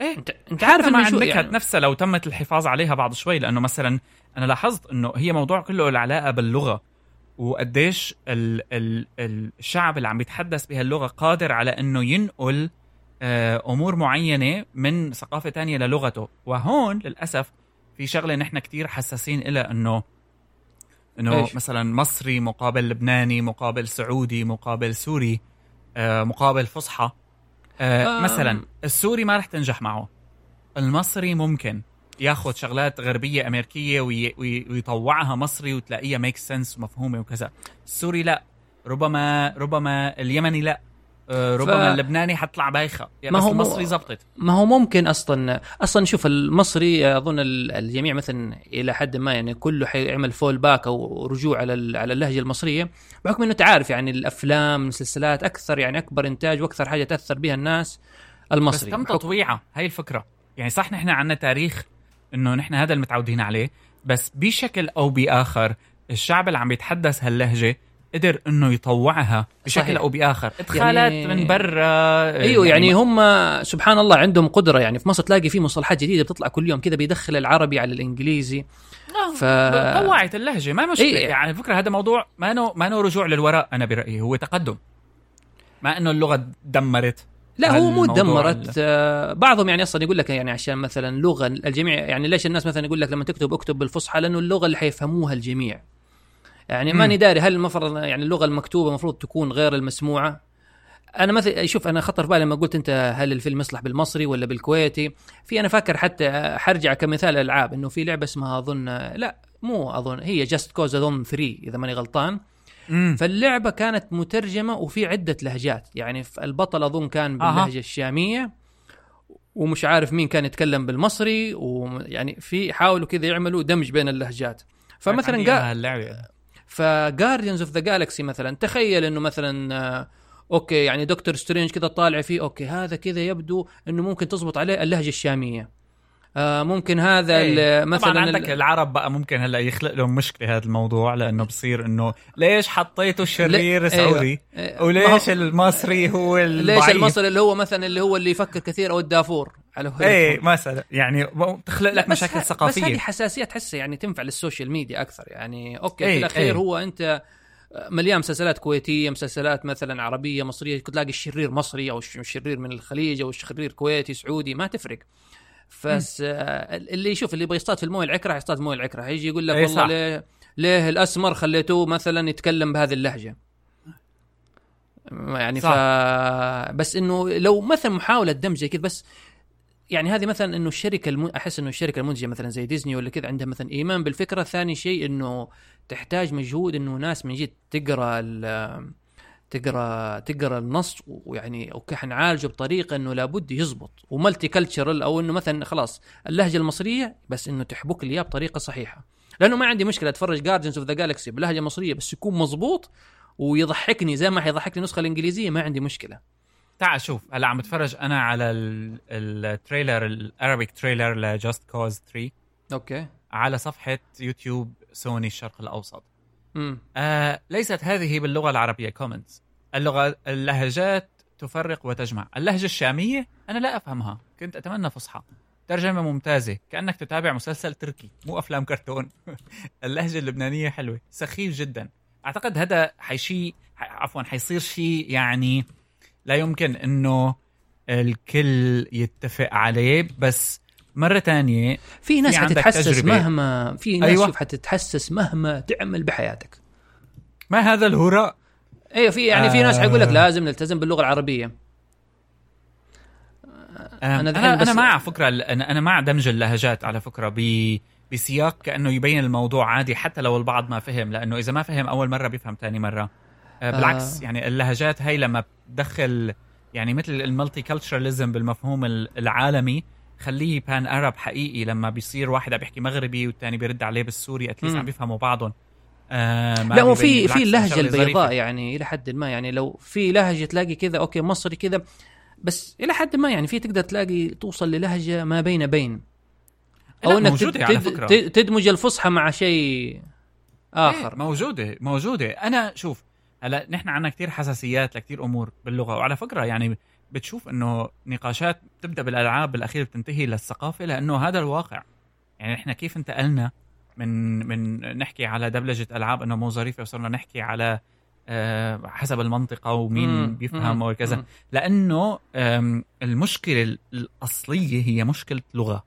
[SPEAKER 2] إيه
[SPEAKER 1] انت أنت عارف
[SPEAKER 2] مع النكت
[SPEAKER 1] يعني
[SPEAKER 2] نفسها لو تمت الحفاظ عليها بعض شوي لأنه مثلا أنا لاحظت إنه هي موضوع كله له علاقة باللغة وقديش ال ال الشعب اللي عم بيتحدث بهاللغه قادر على إنه ينقل آه، أمور معينة من ثقافة تانية للغته. وهون للأسف في شغلة نحن كتير حساسين إلها انه
[SPEAKER 1] إنه؟
[SPEAKER 2] مثلا مصري مقابل لبناني مقابل سعودي مقابل سوري آه، مقابل فصحى. آه،. مثلا السوري ما رح تنجح معه. المصري ممكن ياخذ شغلات غربية أمريكية وي وي ويطوعها مصري وتلاقيها make sense ومفهومة وكذا. السوري لا. ربما ربما اليمني لا. ربما
[SPEAKER 1] ف-
[SPEAKER 2] اللبناني حتطلع بايخة. يعني
[SPEAKER 1] ما
[SPEAKER 2] بس
[SPEAKER 1] هو-
[SPEAKER 2] المصري زبطت.
[SPEAKER 1] ما هو ممكن أصلا أصلا شوف المصري أظن ال- الجميع مثلا إلى حد ما يعني كله حيعمل fall back أو رجوع على على اللهجة المصرية بحكم إنه انت عارف يعني الأفلام المسلسلات أكثر يعني أكبر إنتاج وأكثر حاجة تأثر بها الناس
[SPEAKER 2] بس
[SPEAKER 1] المصري
[SPEAKER 2] تم
[SPEAKER 1] بحكم-
[SPEAKER 2] تطويعها هاي الفكرة. يعني صح نحن عنا تاريخ إنه نحن هذا المتعودين عليه بس بشكل أو بآخر الشعب اللي عم يتحدث هاللهجة قدر إنه يطوعها بشكل
[SPEAKER 1] صحيح.
[SPEAKER 2] أو بآخر. إدخالات
[SPEAKER 1] يعني-
[SPEAKER 2] من برا
[SPEAKER 1] أيوه يعني هم سبحان الله عندهم قدرة. يعني في مصر تلاقي في مصطلحات جديدة بتطلع كل يوم كذا بيدخل العربي على الإنجليزي. ف-
[SPEAKER 2] ف طوعت اللهجة ما مشكلة.
[SPEAKER 1] إيه.
[SPEAKER 2] يعني فكرة هذا موضوع ما نو ما نو رجوع للوراء أنا برأيي هو تقدم. ما إنه اللغة دمرت.
[SPEAKER 1] لا هو مو
[SPEAKER 2] هالموضوع
[SPEAKER 1] تدمرت
[SPEAKER 2] ال-
[SPEAKER 1] آه، بعضهم يعني أصلا يقول لك يعني عشان مثلا لغة الجميع يعني ليش الناس مثلا يقول لك لما تكتب اكتب بالفصحى؟ لأنه اللغة اللي حيفهموها الجميع. يعني. ماني داري هل المفروض يعني اللغة المكتوبة المفروض تكون غير المسموعة أنا مثلا شوف أنا خطر في بالي لما قلت أنت هل الفيلم يصلح بالمصري ولا بالكويتي في أنا فاكر حتى حرجع كمثال ألعاب إنه في لعبة اسمها اظن لا مو أظن هي Just Cause اظن 3 إذا ماني غلطان
[SPEAKER 2] مم.
[SPEAKER 1] فاللعبة كانت مترجمة وفي عدة لهجات يعني البطل أظن كان. باللهجة الشامية ومش عارف مين كان يتكلم بالمصري ويعني في حاولوا كذا يعملوا دمج بين اللهجات فمثلا
[SPEAKER 2] عندي
[SPEAKER 1] قا...
[SPEAKER 2] إياها اللعبه
[SPEAKER 1] ف Guardians of the Galaxy مثلا تخيل إنه مثلا آه، okay يعني Doctor Strange كذا طالع فيه okay هذا كذا يبدو إنه ممكن تزبط عليه اللهجة الشامية آه ممكن هذا
[SPEAKER 2] إيه.
[SPEAKER 1] مثلا
[SPEAKER 2] طبعا عندك
[SPEAKER 1] ال-
[SPEAKER 2] العرب بقى ممكن هلأ يخلق لهم مشكلة هذا الموضوع لأنه بصير إنه ليش حطيته الشرير
[SPEAKER 1] لا-
[SPEAKER 2] سعودي
[SPEAKER 1] أيوة.
[SPEAKER 2] وليش المصري هو الضعيف
[SPEAKER 1] ليش المصري اللي هو مثلا اللي هو اللي يفكر كثير أو الدافور على هو
[SPEAKER 2] إيه مثلا يعني تخلق لك مشاكل
[SPEAKER 1] ه- بس
[SPEAKER 2] ثقافية.
[SPEAKER 1] هذه حساسية تحسها يعني تنفع لل social media أكثر. يعني okay
[SPEAKER 2] إيه،
[SPEAKER 1] في الأخير
[SPEAKER 2] إيه.
[SPEAKER 1] هو أنت مليان مسلسلات كويتية مسلسلات مثلا عربية مصرية تلاقي الشرير مصري أو الش- الشرير من الخليج أو الشرير كويتي سعودي ما تفرق. بس آه، اللي يشوف اللي يبغى يصطاد في الموية العكرة يصطاد في الموية العكرة. هيجي يقول لك
[SPEAKER 2] إيه،
[SPEAKER 1] والله. ليه ليه الأسمر خليتوه مثلا يتكلم بهذه اللهجة؟ يعني ف
[SPEAKER 2] صح.
[SPEAKER 1] بس إنه لو مثلا محاولة دمج زي كذا بس يعني هذه مثلا إنه الشركة الم... أحس إنه الشركة المنتجة مثلا زي ديزني ولا كذا عندها مثلا إيمان بالفكرة. ثاني شيء إنه تحتاج مجهود إنه ناس من جد تقرأ ال... تقرأ تقرأ النص ويعني okay حنعالجه بطريقة إنه لابد يزبط و multicultural أو إنه مثلا خلاص اللهجة المصرية بس إنه تحبك لي بطريقة صحيحة. لأنه ما عندي مشكلة أتفرج Guardians of the Galaxy بلهجة مصرية بس يكون مزبوط ويضحكني زي ما حيضحكني النسخة الإنجليزية ما عندي مشكلة.
[SPEAKER 2] تعال شوف هلا عم بتفرج أنا على ال- ال trailer ال Arabic trailer ل Just Cause 3
[SPEAKER 1] okay.
[SPEAKER 2] على صفحة YouTube Sony الشرق الأوسط.
[SPEAKER 1] امم
[SPEAKER 2] آه ليست هذه باللغة العربية comments اللغة اللهجات تفرق وتجمع. اللهجة الشامية أنا لا أفهمها كنت أتمنى فصحى. ترجمة ممتازة كأنك تتابع مسلسل تركي مو أفلام كرتون. اللهجة اللبنانية حلوة سخيف جدا. أعتقد هذا حيشي عفوا حيصير شيء يعني لا يمكن إنه الكل يتفق عليه بس مرة تانية
[SPEAKER 1] في ناس حتتحسس
[SPEAKER 2] تجربة.
[SPEAKER 1] مهما في ناس
[SPEAKER 2] أيوة.
[SPEAKER 1] شوف حتتحسس مهما تعمل بحياتك
[SPEAKER 2] ما هذا الهراء
[SPEAKER 1] أيوه في يعني في ناس
[SPEAKER 2] آه.
[SPEAKER 1] حيقول لك لازم نلتزم باللغة العربية
[SPEAKER 2] أنا
[SPEAKER 1] أنا أنا
[SPEAKER 2] أنا مع فكرة أنا أنا مع دمج اللهجات على فكرة ب بسياق كأنه يبين الموضوع عادي حتى لو البعض ما فهم لأنه إذا ما فهم أول مرة بيفهم ثاني مرة آه بالعكس
[SPEAKER 1] آه.
[SPEAKER 2] يعني اللهجات هي لما بتدخل يعني مثل ال multiculturalism بالمفهوم ال- العالمي خليه pan Arab حقيقي لما بيصير واحد عم بيحكي مغربي والثاني بيرد عليه بالسوري at
[SPEAKER 1] least.
[SPEAKER 2] عم بيفهموا بعضهم آه
[SPEAKER 1] لا وفي
[SPEAKER 2] بالعكس
[SPEAKER 1] في اللهجه. البيضاء يعني إلى حد ما يعني لو في لهجة تلاقي كذا okay مصري كذا بس إلى حد ما يعني في تقدر تلاقي توصل للهجة ما بين بين أو
[SPEAKER 2] إنك
[SPEAKER 1] تد-
[SPEAKER 2] على فكرة.
[SPEAKER 1] تد- تدمج الفصحى مع شيء آخر
[SPEAKER 2] إيه موجودة موجودة أنا شوف هلا نحن عنا كتير حساسيات لكتير أمور باللغة وعلى فكرة يعني بتشوف إنه نقاشات بتبدأ بالألعاب بالاخير بتنتهي للثقافة لأنه هذا الواقع. يعني نحن كيف انتقلنا من من نحكي على دبلجة ألعاب إنه مو ظريفة وصرنا نحكي على آه، حسب المنطقة ومين
[SPEAKER 1] مم،
[SPEAKER 2] بيفهم وكذا
[SPEAKER 1] مم.
[SPEAKER 2] لأنه المشكلة الأصلية هي مشكلة لغة.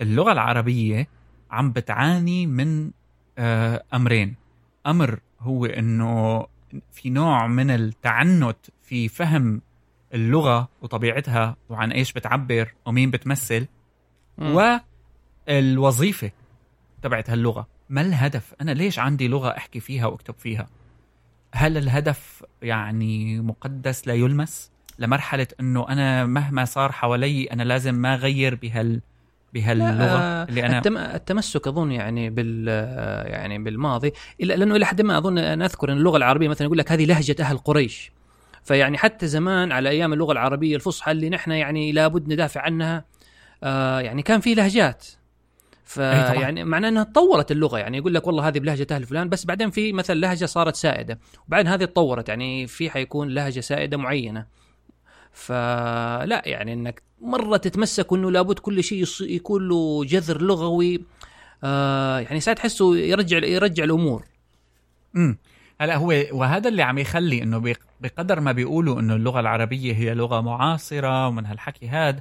[SPEAKER 2] اللغة العربية عم بتعاني من آه، أمرين. أمر هو إنه في نوع من التعنت في فهم اللغة وطبيعتها وعن إيش بتعبر ومين بتمثل
[SPEAKER 1] مم.
[SPEAKER 2] والوظيفة تبعت هاللغة. ما الهدف؟ أنا ليش عندي لغة أحكي فيها وأكتب فيها؟ هل الهدف يعني مقدس لا يلمس؟ لمرحلة إنه أنا مهما صار حوالي أنا لازم ما أغير بهال بهاللغة
[SPEAKER 1] آه،
[SPEAKER 2] اللي أنا
[SPEAKER 1] التم... التمسك أظن يعني بال يعني بالماضي الا لأنه إلى حد ما أظن أنا أذكر إن اللغة العربية مثلا يقول لك هذه لهجة أهل قريش. فيعني حتى زمان على أيام اللغة العربية الفصحى اللي نحن يعني لابد ندافع عنها آه يعني كان في لهجات. فيعني معناه أنها تطورت اللغة يعني يقول لك والله هذه بلهجة أهل فلان بس بعدين في مثلا لهجة صارت سائدة وبعدين هذه تطورت يعني في حيكون لهجة سائدة معينة. فلا يعني إنك مرة تتمسك انه لابد كل شيء يكون له جذر لغوي آه يعني ساعات تحسه يرجع يرجع الأمور.
[SPEAKER 2] امم هلا هو وهذا اللي عم يخلي إنه بقدر ما بيقولوا إنه اللغة العربية هي لغة معاصرة ومن هالحكي هذا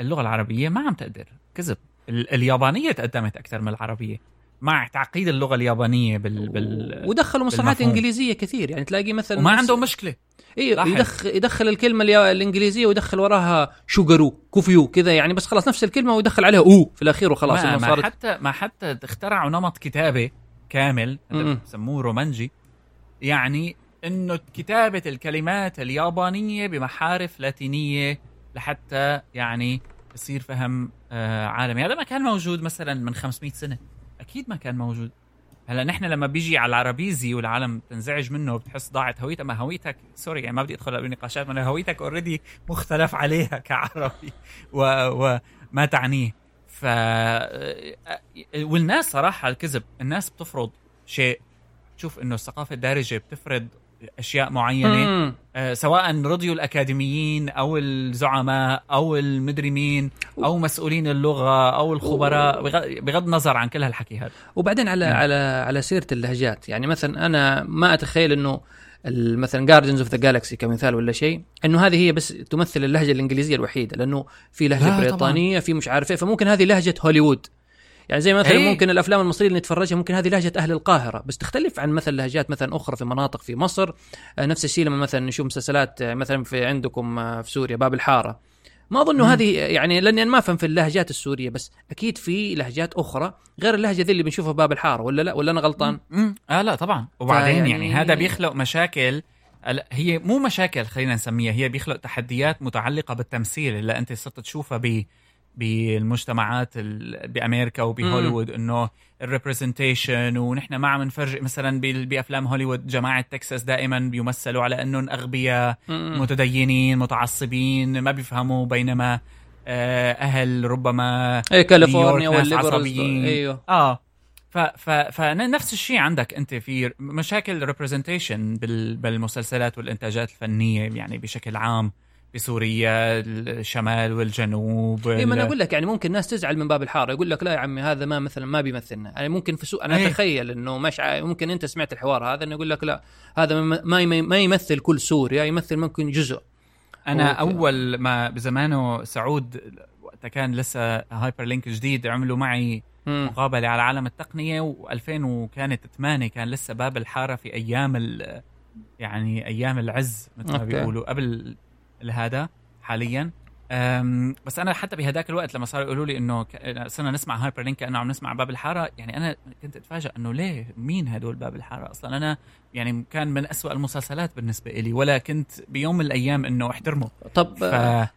[SPEAKER 2] اللغة العربية ما عم تقدر. كذب. اليابانية تقدمت أكثر من العربية. مع تعقيد اللغة اليابانية بال, بال
[SPEAKER 1] ودخلوا مصطلحات إنجليزية كثير. يعني تلاقي مثلا
[SPEAKER 2] وما عندهم مشكلة.
[SPEAKER 1] أيوه يدخل يدخل الكلمة الإنجليزية ويدخل وراها شوجرو كوفيو كذا يعني بس خلاص نفس الكلمة ويدخل عليها أو في الأخير وخلاص
[SPEAKER 2] ما, ما صارت حتى ما حتى اخترعوا نمط كتابة كامل بسموه رومانجي. يعني إنه كتابة الكلمات اليابانية بمحارف لاتينية لحتى يعني يصير فهم آه عالمي. هذا ما كان موجود مثلا من 500 سنة. أكيد ما كان موجود. هلا نحن لما بيجي على العربيزي والعالم تنزعج منه وبتحس ضاعت هويتها ما هويتك سوري يعني ما بدي أدخل بنقاشات ما هويتك already مختلف عليها كعربي. وما تعنيه. ف والناس صراحة الكذب الناس بتفرض شيء. تشوف إنه الثقافة الدارجة بتفرض أشياء معينة آه سواء رضيوا الأكاديميين أو الزعماء أو المدري مين أو مسؤولين اللغة أو الخبراء. بغض النظر عن كل هالحكي هذا.
[SPEAKER 1] وبعدين على م. على على سيرة اللهجات يعني مثلا أنا ما أتخيل إنه مثلا Guardians of the Galaxy كمثال ولا شيء إنه هذه هي بس تمثل اللهجة الإنجليزية الوحيدة لأنه في لهجة بريطانية في مش عارف إيه فممكن هذه لهجة هوليوود. يعني زي مثلا أي. ممكن الأفلام المصرية اللي نتفرجها ممكن هذه لهجة أهل القاهرة. بس تختلف عن مثلا لهجات مثلا أخرى في مناطق في مصر. آه، نفس الشيء لما مثلا نشوف مسلسلات آه، مثلا في عندكم آه، في سوريا باب الحارة. ما أظن هذه يعني لأني أنا ما أفهم في اللهجات السورية بس أكيد في لهجات أخرى غير اللهجة ذي اللي بنشوفها باب الحارة ولا لا؟ ولا أنا غلطان؟
[SPEAKER 2] امم آه لا طبعا. وبعدين يعني, يعني هذا بيخلق مشاكل. هي مو مشاكل خلينا نسميها هي بيخلق تحديات متعلقة بالتمثيل اللي أنت صرت تشوفها ب بالمجتمعات بأمريكا وبهوليوود إنه ال representation ونحن ما عم نفرج مثلا بأفلام هوليوود جماعة تكساس دائما بيمثلوا على إنهم أغبياء متدينين متعصبين ما بيفهموا بينما آه، أهل ربما
[SPEAKER 1] اي كاليفورنيا والليبراليين إيوه.
[SPEAKER 2] آه. ف ف فنفس الشيء عندك أنت في مشاكل representation بالمسلسلات والإنتاجات الفنية يعني بشكل عام. بسوريا الشمال والجنوب
[SPEAKER 1] اي ما أنا أقول لك يعني ممكن ناس تزعل من باب الحارة يقول لك لا يا عمي هذا ما مثلا ما بيمثلنا يعني ممكن في سوء أنا أيه. أتخيل إنه مش ممكن أنت سمعت الحوار هذا إنه يقول لك لا هذا ما ما يمثل كل سوريا يمثل ممكن جزء
[SPEAKER 2] أنا أول ما بزماناته سعود وقتها كان لسه هايبر لينك جديد عملوا معي م. مقابلة على عالم التقنية و2000 وكانت 8 كان لسه باب الحارة في أيام يعني أيام العز مثل ما بيقولوا قبل لهذا حاليا. بس أنا حتى بهداك الوقت لما صاروا يقولوا لي إنه صرنا نسمع هايبر لينك كانه عم نسمع باب الحارة يعني أنا كنت اتفاجئ إنه ليه مين هدول باب الحارة أصلا؟ أنا يعني كان من أسوأ المسلسلات بالنسبة لي ولا كنت بيوم من الأيام إنه أحترمه.
[SPEAKER 1] طب ف...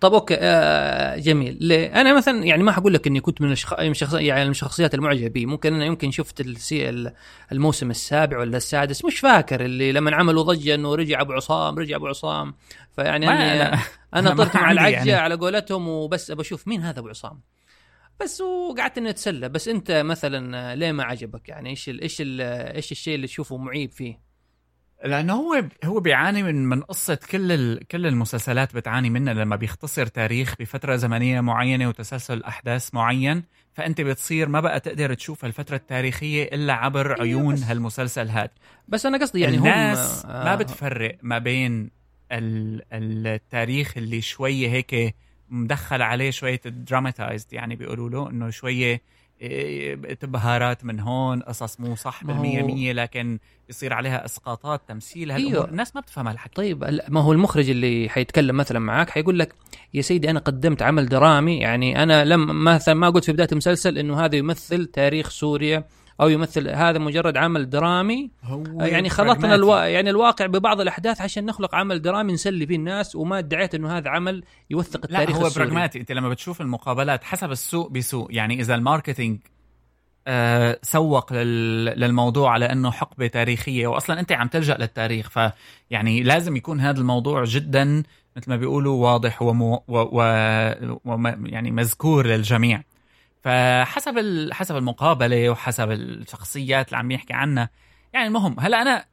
[SPEAKER 1] طب أوكي آه جميل. ليه أنا مثلا يعني ما حقول لك إني كنت من الشخ... يعني من الشخصيات المعجبة. بي ممكن أنا يمكن شفت السي... الموسم السابع ولا السادس مش فاكر اللي لما عملوا ضجة إنه رجع أبو عصام رجع أبو عصام. فيعني أنا أنا طرت مع العجة يعني. على قولتهم وبس بشوف مين هذا أبو عصام. بس وقعدت إني أتسلى. بس أنت مثلا ليه ما عجبك؟ يعني إيش ال إيش ال إيش الشيء اللي تشوفه معيب فيه؟
[SPEAKER 2] لأنه هو هو بيعاني من من قصة كل ال... كل المسلسلات بتعاني منها لما بيختصر تاريخ بفترة زمنية معينة وتسلسل أحداث معين فأنت بتصير ما بقى تقدر تشوف الفترة التاريخية إلا عبر إيه، عيون هالمسلسل هذا
[SPEAKER 1] بس أنا قصدي يعني
[SPEAKER 2] الناس هم... آه... ما بتفرق ما بين التاريخ اللي شوية هيك مدخل عليه شوية دراماتايزد يعني بيقولوا له إنه شوية بهارات من هون قصص مو صح بالمية مية لكن يصير عليها اسقاطات تمثيل أيوه. الناس ما بتفهم هالحكي
[SPEAKER 1] طيب ما هو المخرج اللي حيتكلم مثلا معاك حيقول لك يا سيدي أنا قدمت عمل درامي يعني أنا لم مثلا ما قلت في بداية المسلسل إنه هذا يمثل تاريخ سوريا أو يمثل هذا مجرد عمل درامي. هو يعني خلطنا الوا... يعني الواقع ببعض الأحداث عشان نخلق عمل درامي نسلي فيه الناس وما ادعيت إنه هذا عمل يوثق التاريخ
[SPEAKER 2] لا هو
[SPEAKER 1] السوري.
[SPEAKER 2] براغماتي أنت لما بتشوف المقابلات حسب السوق بسوق يعني إذا الماركتينج آه سوق لل... للموضوع على إنه حقبة تاريخية واصلا أنت عم تلجأ للتاريخ فيعني لازم يكون هذا الموضوع جدا مثل ما بيقولوا واضح ومو... و... و... و... يعني مذكور للجميع. فحسب ال... حسب المقابلة وحسب الشخصيات اللي عم يحكي عنها. يعني المهم هلأ أنا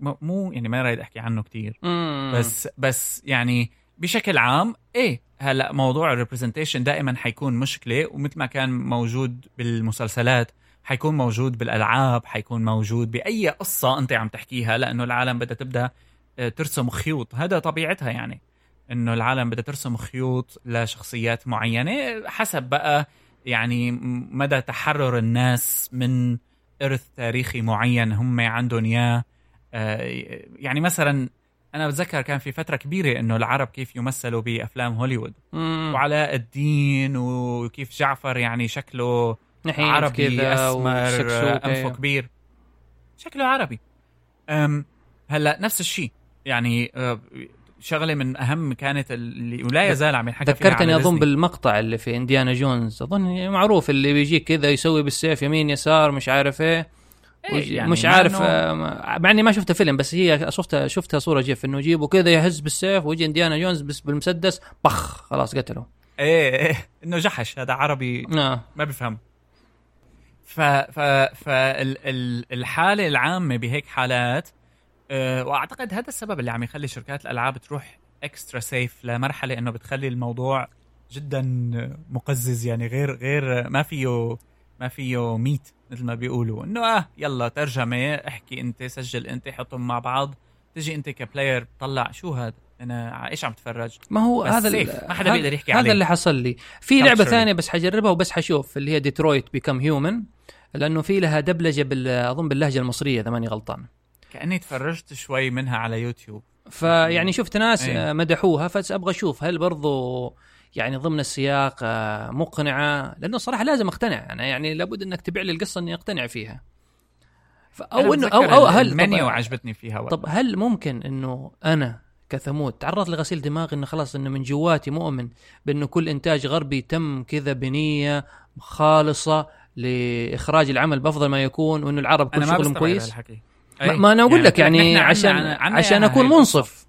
[SPEAKER 2] م- مو يعني ما رايد أحكي عنه كتير.
[SPEAKER 1] مم.
[SPEAKER 2] بس بس يعني بشكل عام إيه هلأ موضوع الريبرزنتيشن دائما حيكون مشكلة ومثل ما كان موجود بالمسلسلات حيكون موجود بالألعاب حيكون موجود بأي قصة أنت عم تحكيها لأنه العالم بدها تبدأ آه، ترسم خيوط. هذا طبيعتها يعني إنه العالم بدها ترسم خيوط لشخصيات معينة حسب بقى يعني مدى تحرر الناس من إرث تاريخي معين هم عندهم إياه آه، يعني مثلا أنا بتذكر كان في فترة كبيرة إنه العرب كيف يمثلوا بأفلام هوليوود
[SPEAKER 1] مم.
[SPEAKER 2] وعلاء الدين وكيف جعفر يعني شكله عربي أنفه
[SPEAKER 1] أيوه.
[SPEAKER 2] كبير شكله عربي أم هلأ نفس الشيء يعني آه، شغلة من أهم كانت اللي ولا يزال عم ينحكى
[SPEAKER 1] ذكرتني
[SPEAKER 2] أظن.
[SPEAKER 1] بالمقطع اللي في إنديانا جونز أظن معروف اللي بيجيك كذا يسوي بالسيف يمين يسار مش عارف
[SPEAKER 2] إيه
[SPEAKER 1] إيه،
[SPEAKER 2] يعني
[SPEAKER 1] مش عارف
[SPEAKER 2] إنه-
[SPEAKER 1] آه، مع إني ما شفت فيلم بس هي شفتها شفتها صورة GIF إنه يجيبوا كذا يهز بالسيف ويجي إنديانا جونز بس بالمسدس بخ خلاص قتله
[SPEAKER 2] إيه إيه إنه جحش هذا عربي
[SPEAKER 1] آه.
[SPEAKER 2] ما بفهم ف ف فالحاله العامة بهيك حالات وأعتقد هذا السبب اللي عم يخلي شركات الألعاب تروح extra safe لمرحلة إنه بتخلي الموضوع جدا مقزز يعني غير غير ما فيه ما فيه ميت مثل ما بيقولوا. إنه آه يلا ترجمة احكي أنت سجل أنت حطهم مع بعض. تجي أنت ك player تطلع شو هذا؟ أنا إيش عم تفرج؟
[SPEAKER 1] ما هو هذا
[SPEAKER 2] ما حدا
[SPEAKER 1] هذا-
[SPEAKER 2] بيقدر يحكي
[SPEAKER 1] هذا
[SPEAKER 2] عليه.
[SPEAKER 1] اللي حصل لي. في
[SPEAKER 2] لعبة.
[SPEAKER 1] ثانية بس حجربها وبس حشوف اللي هي Detroit Become Human لأنه في لها دبلجة بال أظن باللهجة المصرية إذا ماني غلطان.
[SPEAKER 2] كأني تفرجت شوي منها على يوتيوب.
[SPEAKER 1] فيعني شفت ناس
[SPEAKER 2] أي.
[SPEAKER 1] آه، مدحوها فابغى أشوف هل برضو يعني ضمن السياق آه، مقنعة؟ لأنه صراحة لازم أقتنع. أنا يعني لابد إنك تبيع لي القصة إني أقتنع فيها. أو انه أو أو هل
[SPEAKER 2] المنيو عجبتني فيها والله.
[SPEAKER 1] طب هل ممكن إنه أنا كثمود تعرضت لغسيل دماغ إنه خلاص إنه من جواتي مؤمن بإنه كل إنتاج غربي تم كذا بنية خالصة لإخراج العمل بأفضل ما يكون وإنه العرب كل شغلهم كويس؟
[SPEAKER 2] هالحكي.
[SPEAKER 1] ما, ما أنا أقول لك يعني
[SPEAKER 2] نحن عنا-
[SPEAKER 1] عشان
[SPEAKER 2] عنا
[SPEAKER 1] عشان
[SPEAKER 2] إياها أكون.
[SPEAKER 1] منصف.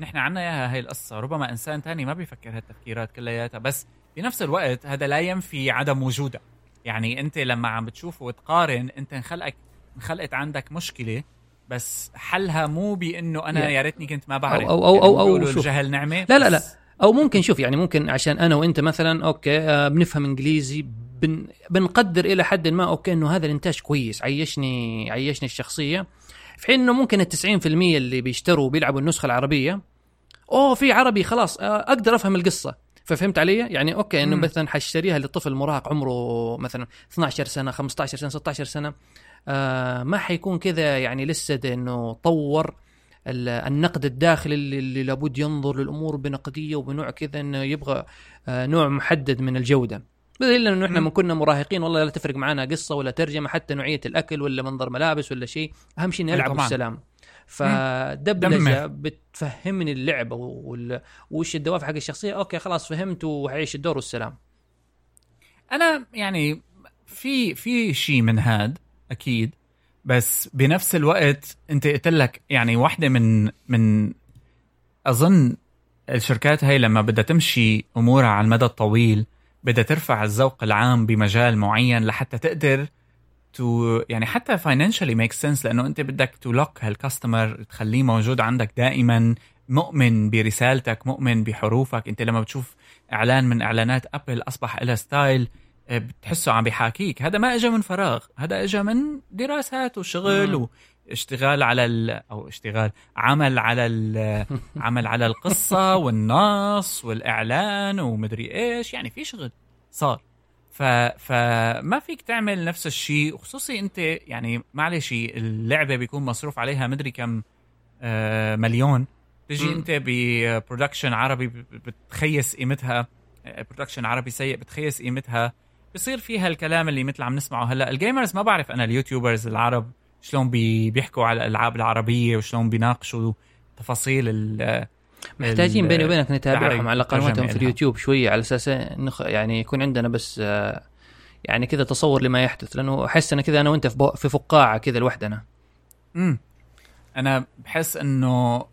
[SPEAKER 2] نحن عنا إياها هي القصة ربما إنسان تاني ما بيفكر هالتفكيرات كلياتها بس بنفس الوقت هذا لا ينفي عدم وجودها. يعني أنت لما عم بتشوف وتقارن أنت انخلقك انخلقت عندك مشكلة بس حلها مو بأنه أنا
[SPEAKER 1] يا-
[SPEAKER 2] ريتني كنت ما بعرف.
[SPEAKER 1] أو- أو- أو- أو- أو
[SPEAKER 2] بيقولوا
[SPEAKER 1] شوف.
[SPEAKER 2] الجهل نعمة
[SPEAKER 1] لا لا لا. أو ممكن شوف يعني ممكن عشان أنا وأنت مثلا أوكي آه بنفهم إنجليزي بن بنقدر إلى حد ما أوكي إنه هذا الإنتاج كويس عيشني عيشني الشخصية في حين إنه ممكن ال 90% اللي بيشتروا وبيلعبوا النسخة العربية أوه في عربي خلاص آه أقدر أفهم القصة ففهمت علي؟ يعني أوكي
[SPEAKER 2] إنه.
[SPEAKER 1] مثلا حشتريها لطفل مراهق عمره مثلا 12 سنة 15 سنة 16 سنة آه ما حيكون كذا يعني لسه ده إنه طور النقد الداخلي اللي, اللي لابد ينظر للأمور بنقدية وبنوع كذا إنه يبغى آه نوع محدد من الجودة بدليل إنه
[SPEAKER 2] إحنا.
[SPEAKER 1] من كنا مراهقين والله لا تفرق معنا قصة ولا ترجمة حتى نوعية الأكل ولا منظر ملابس ولا شيء أهم شيء اني العب
[SPEAKER 2] طبعاً.
[SPEAKER 1] بالسلام
[SPEAKER 2] فدبلجة.
[SPEAKER 1] بتفهمني اللعبة. وش الدوافع حق الشخصية أوكي خلاص فهمت وحعيش الدور والسلام
[SPEAKER 2] أنا يعني في في شيء من هاد أكيد بس بنفس الوقت انت قلت لك يعني واحدة من من أظن الشركات هاي لما بدها تمشي أمورها على المدى الطويل بدها ترفع الذوق العام بمجال معين لحتى تقدر تو يعني حتى financially make sense لأنه انت بدك to lock هال customer تخليه موجود عندك دائما مؤمن برسالتك مؤمن بحروفك. انت لما بتشوف إعلان من إعلانات Apple أصبح لها ستايل بتحسه عم بيحاكيك هذا ما اجى من فراغ هذا اجى من دراسات وشغل. واشتغال على ال... أو اشتغال عمل على ال... عمل على القصة والنص والإعلان ومدري إيش يعني في شغل صار ف... فما فيك تعمل نفس الشيء وخصوصي أنت يعني معلش اللعبة بيكون مصروف عليها مدري كم آه، مليون تجي.
[SPEAKER 1] أنت
[SPEAKER 2] ب production عربي بتخيس قيمتها production عربي سيء بتخيس قيمتها بصير فيها الكلام اللي مثل عم نسمعه هلا. ال gamers ما بعرف أنا ال YouTubers العرب شلون بي بيحكوا على الألعاب العربية وشلون بيناقشوا تفاصيل ال
[SPEAKER 1] محتاجين بيني وبينك نتابعهم على قنواتهم في. اليوتيوب شوية على أساس نخ... يعني يكون عندنا بس يعني كذا تصور لما يحدث. لأنه أحس أنا كذا أنا وأنت في, بو... في فقاعة كذا لوحدنا.
[SPEAKER 2] امم أنا بحس إنه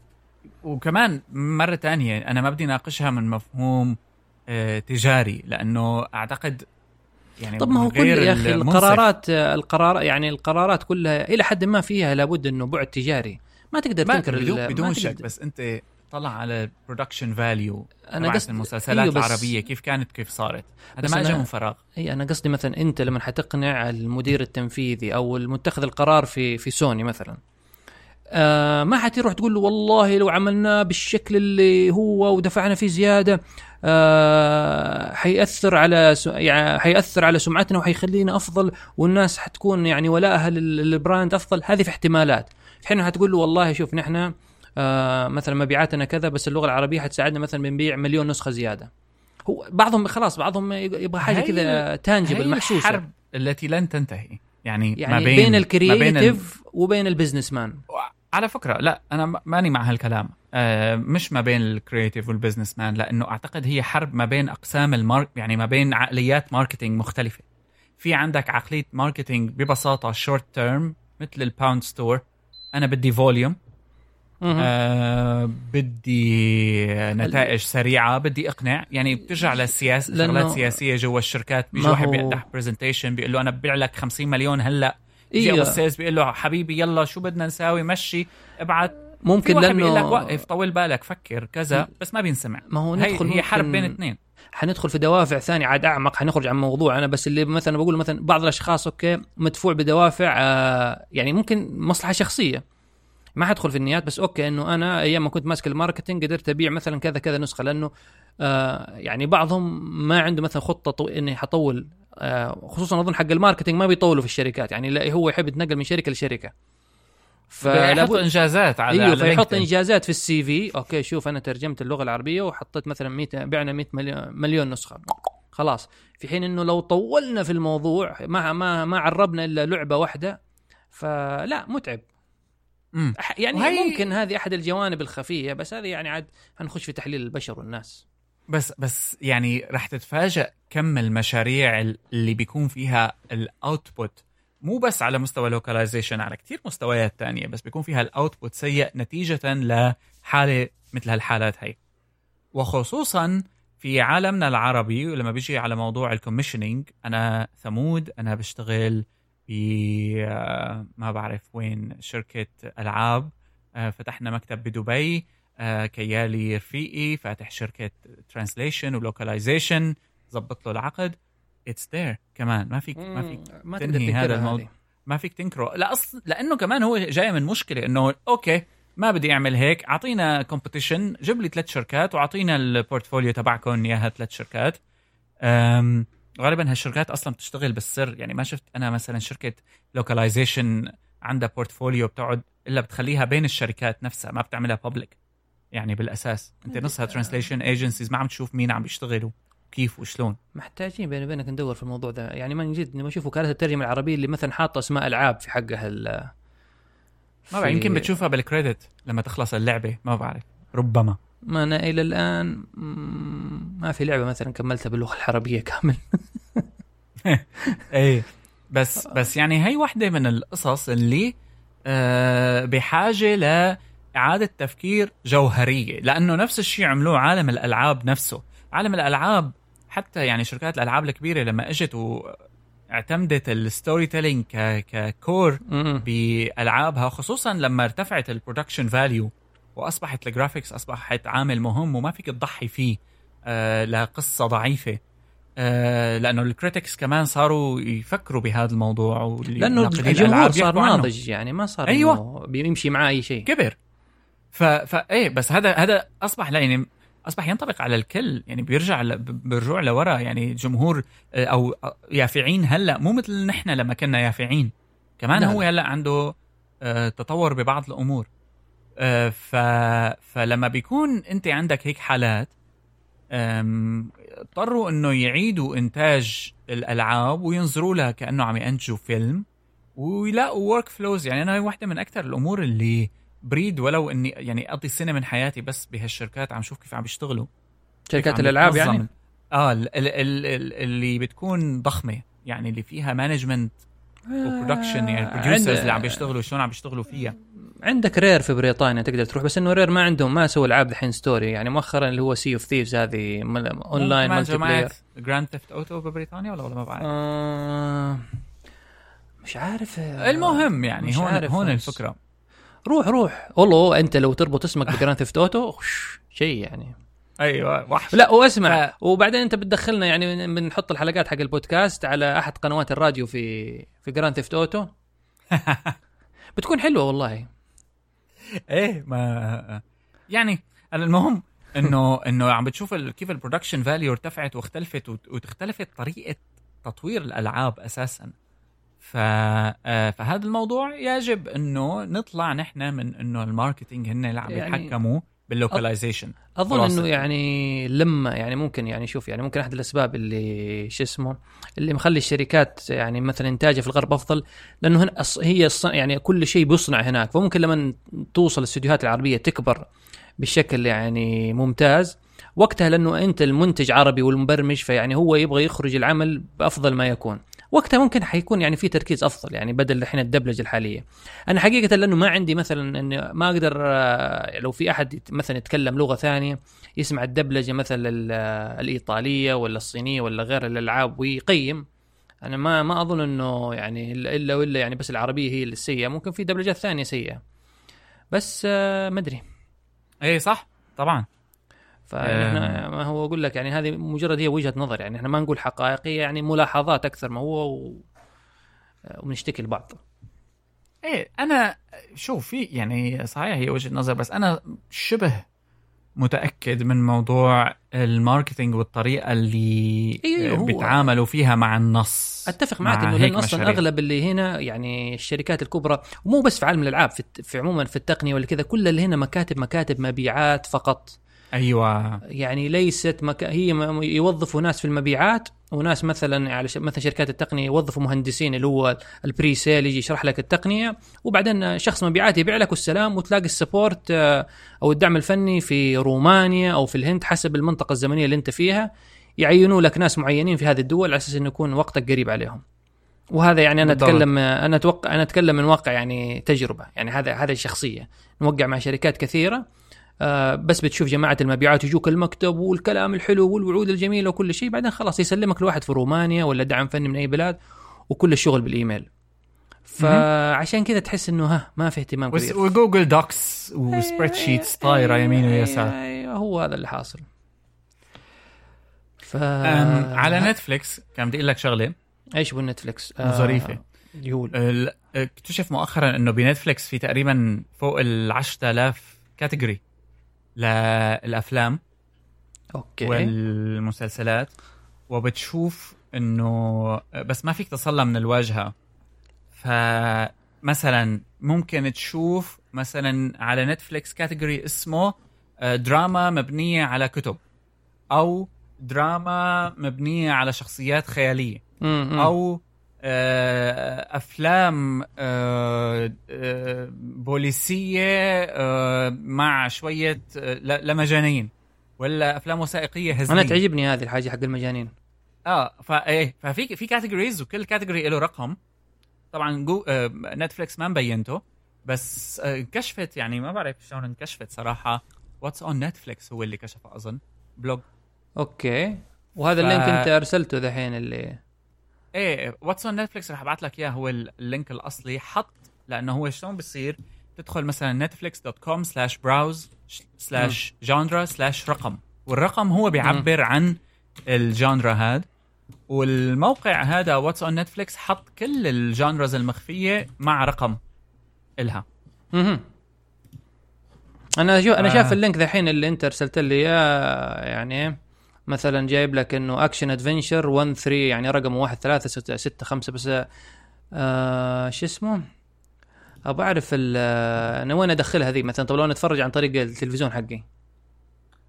[SPEAKER 2] وكمان مرة تانية أنا ما بدي ناقشها من مفهوم آه، تجاري. لأنه أعتقد يعني
[SPEAKER 1] طب ما هو كل يا
[SPEAKER 2] أخي.
[SPEAKER 1] القرارات القرار يعني القرارات كلها إلى حد ما فيها لابد إنه بعد تجاري ما تقدر
[SPEAKER 2] ما
[SPEAKER 1] تنكر
[SPEAKER 2] بدون, بدون شك. بس أنت طلع على production
[SPEAKER 1] value
[SPEAKER 2] أنا
[SPEAKER 1] قصدي
[SPEAKER 2] المسلسلات
[SPEAKER 1] أيوه
[SPEAKER 2] العربية كيف كانت كيف صارت هذا ما اجى من فراغ
[SPEAKER 1] أي أنا قصدي مثلا أنت لما حتقنع المدير التنفيذي أو المتخذ القرار في في سوني مثلا آه ما حتروح تقول له والله لو عملناه بالشكل اللي هو ودفعنا فيه زيادة آه حيأثر على يعني حيأثر على سمعتنا وحيخلينا أفضل والناس حتكون يعني ولاءها لل- لل brand أفضل. هذه في احتمالات. في حين حتقول له والله شوف نحن آه مثلا مبيعاتنا كذا بس اللغة العربية حتساعدنا مثلا بنبيع مليون نسخة زيادة. هو بعضهم خلاص بعضهم يبغى
[SPEAKER 2] حاجة
[SPEAKER 1] كذا
[SPEAKER 2] tangible
[SPEAKER 1] محسوسة.
[SPEAKER 2] الحرب التي لن تنتهي. يعني,
[SPEAKER 1] يعني
[SPEAKER 2] ما
[SPEAKER 1] بين,
[SPEAKER 2] بين ال
[SPEAKER 1] creative وبين ال business man
[SPEAKER 2] على فكرة لا أنا ماني مع هالكلام. آه مش ما بين ال creative وال business man لأنه أعتقد هي حرب ما بين أقسام ال mark يعني ما بين عقليات marketing مختلفة. في عندك عقلية marketing ببساطة short term مثل ال pound store أنا بدي volume آه بدي نتائج سريعة بدي اقنع يعني بترجع للسياسه شغلات سياسية جوا الشركات. بيجي واحد بيقدح presentation بيقول له أنا ببيع لك 50 مليون هلأ.
[SPEAKER 1] إيه.
[SPEAKER 2] ال sales بيقول له حبيبي يلا شو بدنا نساوي؟ مشي ابعت في
[SPEAKER 1] ممكن
[SPEAKER 2] واحد بيقول لك
[SPEAKER 1] لأنه
[SPEAKER 2] وقف طول بالك فكر كذا. بس ما بينسمع.
[SPEAKER 1] ما هو
[SPEAKER 2] هي,
[SPEAKER 1] ندخل
[SPEAKER 2] هي حرب
[SPEAKER 1] ممكن-
[SPEAKER 2] بين اثنين.
[SPEAKER 1] حندخل في دوافع ثانية عاد أعمق حنخرج عن موضوع أنا بس اللي مثلا بقول مثلا بعض الأشخاص okay مدفوع بدوافع آه يعني ممكن مصلحة شخصية. ما حدخل في النيات بس okay إنه أنا أيام ما كنت ماسك ال marketing قدرت أبيع مثلا كذا كذا نسخة لأنه آه يعني بعضهم ما عنده مثلا خطة طو... إني حطول خصوصا أظن حق ال marketing ما بيطولوا في الشركات. يعني هو يحب يتنقل من شركة لشركة.
[SPEAKER 2] فلابد إنجازات على أيوه
[SPEAKER 1] فيحط. إنجازات في ال CV. okay شوف أنا ترجمت اللغة العربية وحطيت مثلا 100 بعنا 100 مليون, مليون نسخة. خلاص. في حين إنه لو طولنا في الموضوع ما ما ما عربنا إلا لعبة واحدة فلا متعب.
[SPEAKER 2] مم.
[SPEAKER 1] يعني
[SPEAKER 2] وهي-
[SPEAKER 1] ممكن هذه أحد الجوانب الخفية بس هذه يعني عاد حنخش في تحليل البشر والناس.
[SPEAKER 2] بس بس يعني رح تتفاجأ كم المشاريع اللي بيكون فيها ال output مو بس على مستوى localization على كتير مستويات تانية بس بيكون فيها ال output سيء نتيجة لحالة مثل هالحالات هي. وخصوصا في عالمنا العربي ولما بيجي على موضوع ال commissioning أنا ثمود أنا بشتغل ب آه، ما بعرف وين شركة ألعاب آه، فتحنا مكتب بدبي كيالي رفيقي فاتح شركة translation و localization زبط له العقد. it's there كمان ما فيك ما فيك
[SPEAKER 1] ما
[SPEAKER 2] تنهي هذا الموضوع.
[SPEAKER 1] هذه.
[SPEAKER 2] ما فيك تنكره. لا اصل لأنه كمان هو جاي من مشكلة إنه okay ما بدي أعمل هيك. أعطينا competition جيب لي ثلاث شركات وأعطينا ال portfolio تبعكم إياها ثلاث شركات. أم غالبا هالشركات أصلا بتشتغل بالسر. يعني ما شفت أنا مثلا شركة localization عندها portfolio بتقعد إلا بتخليها بين الشركات نفسها ما بتعملها public يعني بالأساس. أنت نصها translation agencies ما عم تشوف مين عم بيشتغلوا كيف وشلون.
[SPEAKER 1] محتاجين بيني وبينك ندور في الموضوع ده. يعني من جد لما أشوف وكالة الترجمة العربية اللي مثلا حاطة أسماء ألعاب في حقها ال
[SPEAKER 2] ما بعرف يمكن بتشوفها بال credit لما تخلص اللعبة ما بعرف. ربما.
[SPEAKER 1] ما أنا إلى الآن ما في لعبة مثلا كملتها باللغة العربية كامل.
[SPEAKER 2] إيه. بس بس يعني هي واحدة من القصص اللي آه بحاجة لإعادة تفكير جوهرية لأنه نفس الشيء عملوه عالم الألعاب نفسه عالم الألعاب حتى يعني شركات الألعاب الكبيرة لما إجت واعتمدت ال storytelling ك core
[SPEAKER 1] مم.
[SPEAKER 2] بألعابها خصوصا لما ارتفعت ال production value وأصبحت ال graphics أصبحت عامل مهم وما فيك تضحي فيه آه لقصة ضعيفة آه لأنه ال critics كمان صاروا يفكروا بهذا الموضوع لأنه
[SPEAKER 1] الجمهور
[SPEAKER 2] الألعاب
[SPEAKER 1] صار. ناضج يعني ما صار
[SPEAKER 2] أيوة.
[SPEAKER 1] بيمشي معاه أي شيء
[SPEAKER 2] كبر ف... فايه بس هذا هذا أصبح لا يعني أصبح ينطبق على الكل يعني بيرجع ل... بالرجوع لورا يعني جمهور آه، أو يافعين هلأ مو مثل نحن لما كنا يافعين. كمان
[SPEAKER 1] لا،
[SPEAKER 2] هو
[SPEAKER 1] لا.
[SPEAKER 2] هلأ عنده آه، تطور ببعض الأمور. آه، ف... فلما بيكون أنت عندك هيك حالات اضطروا إنه يعيدوا إنتاج الألعاب وينظروا لها كأنه عم ينتجوا فيلم ويلاقوا ورك فلوز يعني أنا هي واحدة من أكثر الأمور اللي بريد ولو إني يعني أقضي سنه من حياتي بس بهالشركات عم شوف كيف عم بيشتغلوا.
[SPEAKER 1] شركات
[SPEAKER 2] الألعاب.
[SPEAKER 1] يعني؟
[SPEAKER 2] آه ال- ال- ال- ال- اللي بتكون ضخمة يعني اللي فيها management و production يعني
[SPEAKER 1] آه،
[SPEAKER 2] ال producers
[SPEAKER 1] عند-
[SPEAKER 2] اللي عم بيشتغلوا شلون عم بيشتغلوا فيها.
[SPEAKER 1] عندك Rare في بريطانيا تقدر تروح بس إنه Rare ما عندهم ما سووا العاب الحين story يعني مؤخرا اللي هو Sea of Thieves هذه online multiplayer
[SPEAKER 2] Grand Theft Auto ببريطانيا ولا والله ما بعرف؟
[SPEAKER 1] آه مش عارف.
[SPEAKER 2] المهم يعني هون هون. الفكرة.
[SPEAKER 1] روح روح. والله أنت لو تربط اسمك ب Grand Theft Auto شيء يعني.
[SPEAKER 2] أيوه وحش.
[SPEAKER 1] لا واسمع.
[SPEAKER 2] ف-
[SPEAKER 1] وبعدين أنت بتدخلنا يعني بنحط الحلقات حق البودكاست على أحد قنوات الراديو في في Grand Theft Auto بتكون حلوة والله.
[SPEAKER 2] إيه ما يعني المهم إنه إنه عم بتشوف كيف ال production value ارتفعت واختلفت وت- واختلفت طريقة تطوير الألعاب أساسا. فهذا الموضوع يجب إنه نطلع نحن من إنه ال marketing هن اللي عم
[SPEAKER 1] يعني
[SPEAKER 2] يتحكموا باللوكاليزيشن. أظن.
[SPEAKER 1] إنه يعني لما يعني ممكن يعني شوف يعني ممكن أحد الأسباب اللي شو اسمه اللي مخلي الشركات يعني مثلا إنتاجها في الغرب أفضل لأنه هنا هي يعني كل شيء بيصنع هناك. فممكن لما توصل الاستديوهات العربية تكبر بشكل يعني ممتاز وقتها لأنه أنت المنتج عربي والمبرمج فيعني هو يبغى يخرج العمل بأفضل ما يكون. وقتها ممكن حيكون يعني في تركيز أفضل يعني بدل الحين الدبلجة الحالية. أنا حقيقة لأنه ما عندي مثلا إني ما أقدر آه، لو في أحد مثلا يتكلم لغة ثانية يسمع الدبلجة مثلا آه، الإيطالية ولا الصينية ولا غير الألعاب ويقيم. أنا ما ما أظن إنه يعني إلا إلا ولا يعني بس العربية هي السيئه ممكن في دبلجات ثانية سيئة. بس آه، ما أدري.
[SPEAKER 2] إيه صح؟ طبعا.
[SPEAKER 1] فاحنا ما هو أقول لك يعني هذه مجرد هي وجهة نظر يعني إحنا ما نقول حقائقية يعني ملاحظات أكثر ما هو و... وبنشتكي لبعض.
[SPEAKER 2] إيه أنا شوف في يعني صحيح هي وجهة نظر بس أنا شبه متأكد من موضوع الماركتينج والطريقة اللي
[SPEAKER 1] هو-
[SPEAKER 2] بيتعاملوا فيها مع النص
[SPEAKER 1] أتفق معك
[SPEAKER 2] مع إنه
[SPEAKER 1] لأن أصلا
[SPEAKER 2] مشاريع.
[SPEAKER 1] اغلب اللي هنا يعني الشركات الكبرى ومو بس في عالم الألعاب في, في عموما في التقنية ولا كذا كل اللي هنا مكاتب مكاتب مبيعات فقط.
[SPEAKER 2] أيوه.
[SPEAKER 1] يعني ليست مكا... هي يوظفوا ناس في المبيعات وناس مثلا على ش... مثلا شركات التقنية يوظفوا مهندسين اللي هو ال pre-sale يجي يشرح لك التقنية وبعدين شخص مبيعات يبيع لك والسلام وتلاقي ال support آه، أو الدعم الفني في رومانيا أو في الهند حسب المنطقة الزمنية اللي أنت فيها يعينوا لك ناس معينين في هذه الدول على أساس إنه يكون وقتك قريب عليهم. وهذا يعني أنا
[SPEAKER 2] بالضبط.
[SPEAKER 1] أتكلم أنا أتوقع أنا أتكلم من واقع يعني تجربة. يعني هذا هذا الشخصيه نوقع مع شركات كثيرة. آه، بس بتشوف جماعة المبيعات يجوك المكتب والكلام الحلو والوعود الجميلة وكل شيء بعدين خلاص يسلمك لواحد في رومانيا ولا دعم فني من أي بلاد وكل الشغل بالإيميل. فعشان كذا تحس إنه ها ما في اهتمام كبير.
[SPEAKER 2] و Google Docs و spreadsheets طايرة يمين ويسار.
[SPEAKER 1] أيوه هو هذا اللي حاصل. ف
[SPEAKER 2] على Netflix كان بدي أقول لك شغلة.
[SPEAKER 1] إيش بو Netflix
[SPEAKER 2] ظريفة.
[SPEAKER 1] يقول.
[SPEAKER 2] ال- اكتشف مؤخرا إنه ب Netflix في تقريبا فوق ال 10000 category للأفلام
[SPEAKER 1] أوكي
[SPEAKER 2] والمسلسلات وبتشوف إنه بس ما فيك تصلها من الواجهة فمثلا ممكن تشوف مثلا على Netflix category اسمه آه، دراما مبنية على كتب أو دراما مبنية على شخصيات خيالية.
[SPEAKER 1] أو
[SPEAKER 2] أفلام آه، آه، بوليسية آه، مع شوية آه، لمجانين ولا أفلام وثائقية هزلية.
[SPEAKER 1] أنا تعجبني هذه الحاجة حق المجانين.
[SPEAKER 2] آه فايه ففي في categories وكل category له رقم. طبعا جو آه Netflix ما مبينته بس آه انكشفت يعني ما بعرف شلون انكشفت صراحة. What's on Netflix هو اللي كشفه أظن. blog.
[SPEAKER 1] أوكي. وهذا
[SPEAKER 2] ف-
[SPEAKER 1] ال link أنت أرسلته ذحين اللي
[SPEAKER 2] إيه What's on Netflix رح أبعث لك إياه هو ال link الأصلي. حط لأنه هو شلون بصير تدخل مثلا netflix.com slash browse slash genre slash رقم. والرقم هو بيعبر عن ال genre هاد. والموقع هذا What's on Netflix حط كل ال genres المخفية مع رقم إلها.
[SPEAKER 1] مهم. أنا أنا
[SPEAKER 2] آه.
[SPEAKER 1] شايف ال link ذحين اللي أنت أرسلت لي إياه يعني مثلا جايب لك إنه action adventure 1 3 يعني رقم 1 3 6 6 5 بس آه شو اسمه؟ ابى أعرف ال- آه، أنا وين ادخلها هذه مثلا؟ طب لو أنا اتفرج عن طريق التلفزيون حقي.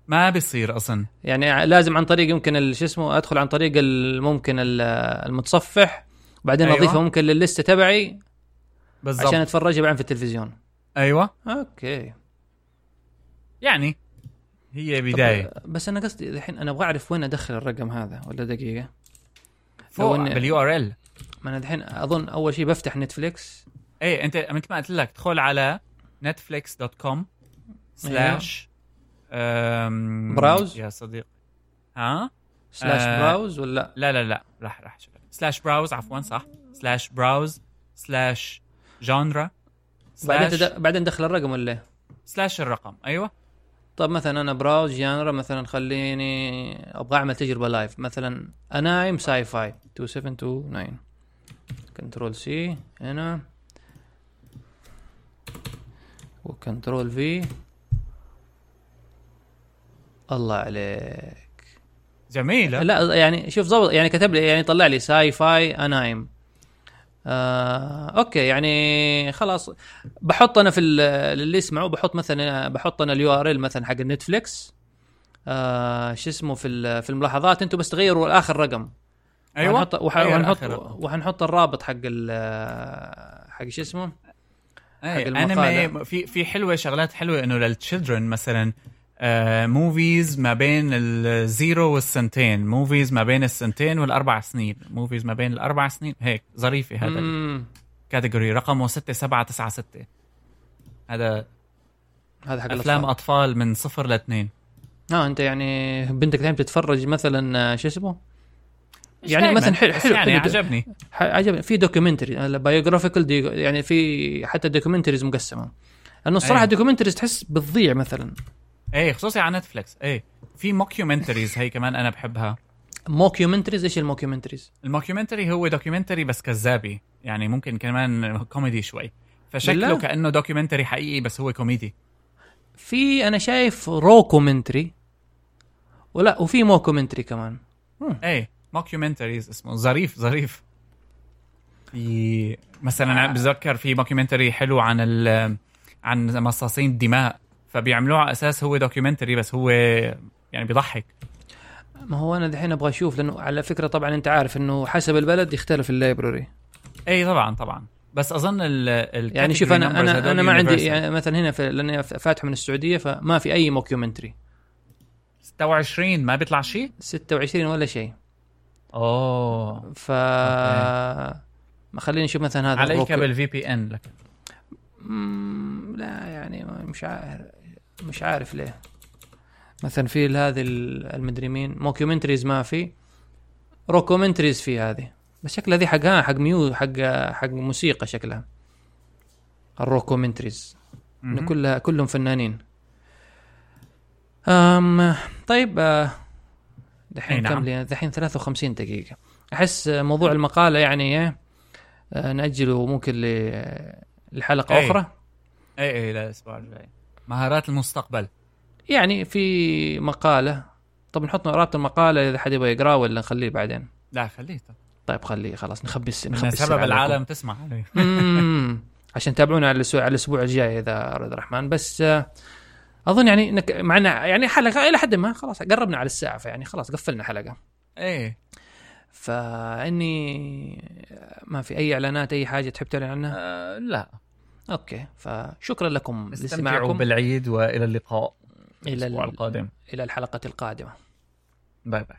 [SPEAKER 2] ما بيصير أصلا.
[SPEAKER 1] يعني لازم عن طريق يمكن شو اسمه؟ أدخل عن طريق ممكن ال- المتصفح بعدين
[SPEAKER 2] أيوة.
[SPEAKER 1] اضيفها ممكن لللسته تبعي
[SPEAKER 2] بالضبط.
[SPEAKER 1] عشان اتفرجها بعدين في التلفزيون.
[SPEAKER 2] أيوه.
[SPEAKER 1] أوكي.
[SPEAKER 2] يعني هي
[SPEAKER 1] بداية. بس أنا قصدي الحين أنا أبغى أعرف وين أدخل الرقم هذا ولا دقيقة؟
[SPEAKER 2] فوق بال URL.
[SPEAKER 1] ما أنا الحين أظن أول شيء بفتح Netflix.
[SPEAKER 2] إيه أنت مثل ما قلت لك ادخل على Netflix dot com slash
[SPEAKER 1] browse؟
[SPEAKER 2] يا صديق. ها؟
[SPEAKER 1] slash
[SPEAKER 2] آه،
[SPEAKER 1] browse ولا؟
[SPEAKER 2] لا لا لا راح راح شوف. slash browse عفوا صح. slash browse slash genre
[SPEAKER 1] بعدين. بعدين دخل الرقم ولا إيه؟
[SPEAKER 2] slash الرقم أيوه.
[SPEAKER 1] طب مثلا أنا browse genre مثلا خليني أبغى أعمل تجربة live مثلا anime sci-fi 2729 Control C هنا. و Control V الله عليك.
[SPEAKER 2] جميلة.
[SPEAKER 1] لا يعني شوف ضبط يعني كتب لي يعني طلع لي sci-fi anime آه أوكي يعني خلاص بحط أنا في ال- اللي يسمعوا بحط مثلا بحط أنا ال URL مثلا حق ال Netflix آه شو اسمه في ال- في الملاحظات أنتم بس تغيروا آخر رقم
[SPEAKER 2] أيوه
[SPEAKER 1] وحنحط وح-
[SPEAKER 2] غير
[SPEAKER 1] وحنحط. وحنحط الرابط حق ال- حق شو اسمه
[SPEAKER 2] إيه
[SPEAKER 1] حق المقالة.
[SPEAKER 2] انمي في في حلوة شغلات حلوة إنه لل children مثلا movies ما بين ال zero والسنتين. movies ما بين السنتين والأربع سنين. movies ما بين الأربع سنين. هيك ظريفة هذا
[SPEAKER 1] ال
[SPEAKER 2] category رقمه 6796 هذا
[SPEAKER 1] هذا حق
[SPEAKER 2] أفلام
[SPEAKER 1] الأطفال.
[SPEAKER 2] أطفال من صفر لاثنين
[SPEAKER 1] آه أنت يعني بنتك الحين بتتفرج مثلا آه، شو اسمه؟ يعني
[SPEAKER 2] دايماً،
[SPEAKER 1] مثلا حلو حلو
[SPEAKER 2] يعني؟
[SPEAKER 1] حلو.
[SPEAKER 2] عجبني.
[SPEAKER 1] عجبني. في documentary biographical دي يعني في حتى documentaries مقسمة. لأنه الصراحة
[SPEAKER 2] أيوة.
[SPEAKER 1] ال documentaries تحس بتضيع مثلا.
[SPEAKER 2] إيه خصوصي على Netflix إيه في mockumentaries هي كمان أنا بحبها.
[SPEAKER 1] mockumentaries إيش ال
[SPEAKER 2] mockumentaries؟ ال mockumentary هو documentary بس كذابي يعني ممكن كمان كوميدي شوي. فشكله
[SPEAKER 1] بالله؟
[SPEAKER 2] كأنه documentary حقيقي بس هو كوميدي
[SPEAKER 1] في أنا شايف rockumentary ولا وفي mockumentary كمان.
[SPEAKER 2] إيه mockumentaries اسمه. ظريف ظريف. في مثلا آه. بتذكر في mockumentary حلو عن ال عن مصاصين الدماء. فبيعملوه على أساس هو documentary بس هو يعني بيضحك.
[SPEAKER 1] ما هو أنا دحين أبغى أشوف لأنه على فكرة طبعا أنت عارف إنه حسب البلد يختلف ال
[SPEAKER 2] library إي طبعا طبعا. بس أظن ال ال
[SPEAKER 1] يعني شوف أنا
[SPEAKER 2] أنا
[SPEAKER 1] أنا ما عندي. يعني مثلا هنا في لأني فاتح من السعودية فما في أي mockumentary
[SPEAKER 2] 26 ما بيطلع شيء؟
[SPEAKER 1] 26 ولا شيء.
[SPEAKER 2] أوه.
[SPEAKER 1] ف ما خليني نشوف مثلا هذا
[SPEAKER 2] عليك بال VPN لك.
[SPEAKER 1] لا يعني مش عارف. مش عارف ليه. مثلا في هذه المدري مين mockumentaries ما في rockumentaries في هذه. بس شكلها ذي حقها حق mu- حق حق موسيقى شكلها. ال rockumentaries.
[SPEAKER 2] انه.
[SPEAKER 1] كلها كلهم فنانين. أم طيب آه، دحين
[SPEAKER 2] نعم.
[SPEAKER 1] كم لي؟ دحين 53 دقيقة. أحس آه، موضوع المقالة يعني إيه آه، نأجله ممكن لحلقة
[SPEAKER 2] أي.
[SPEAKER 1] أخرى.
[SPEAKER 2] اي اي لا الأسبوع الجاي. مهارات المستقبل.
[SPEAKER 1] يعني في مقالة طب نحط رابط المقالة إذا حد يبغى يقرأه ولا نخليه بعدين؟
[SPEAKER 2] لا خليه. طب.
[SPEAKER 1] طيب خليه خلاص نخبي نخبي
[SPEAKER 2] سبب. العالم تسمع.
[SPEAKER 1] عشان تابعونا على الأسبوع على الأسبوع الجاي إذا اراد الرحمن. بس آه، أظن يعني نك... معنا يعني حلقة إلى حد ما خلاص قربنا على الساعة فيعني خلاص قفلنا حلقة.
[SPEAKER 2] إيه.
[SPEAKER 1] فإني ما في أي إعلانات أي حاجة تحب تعلن عنها؟
[SPEAKER 2] آه لا.
[SPEAKER 1] أوكي فشكرا لكم
[SPEAKER 2] استمتعوا
[SPEAKER 1] لاستماعكم.
[SPEAKER 2] بالعيد وإلى اللقاء
[SPEAKER 1] إلى
[SPEAKER 2] الأسبوع
[SPEAKER 1] ال-
[SPEAKER 2] القادم.
[SPEAKER 1] إلى الحلقة القادمة.
[SPEAKER 2] باي باي.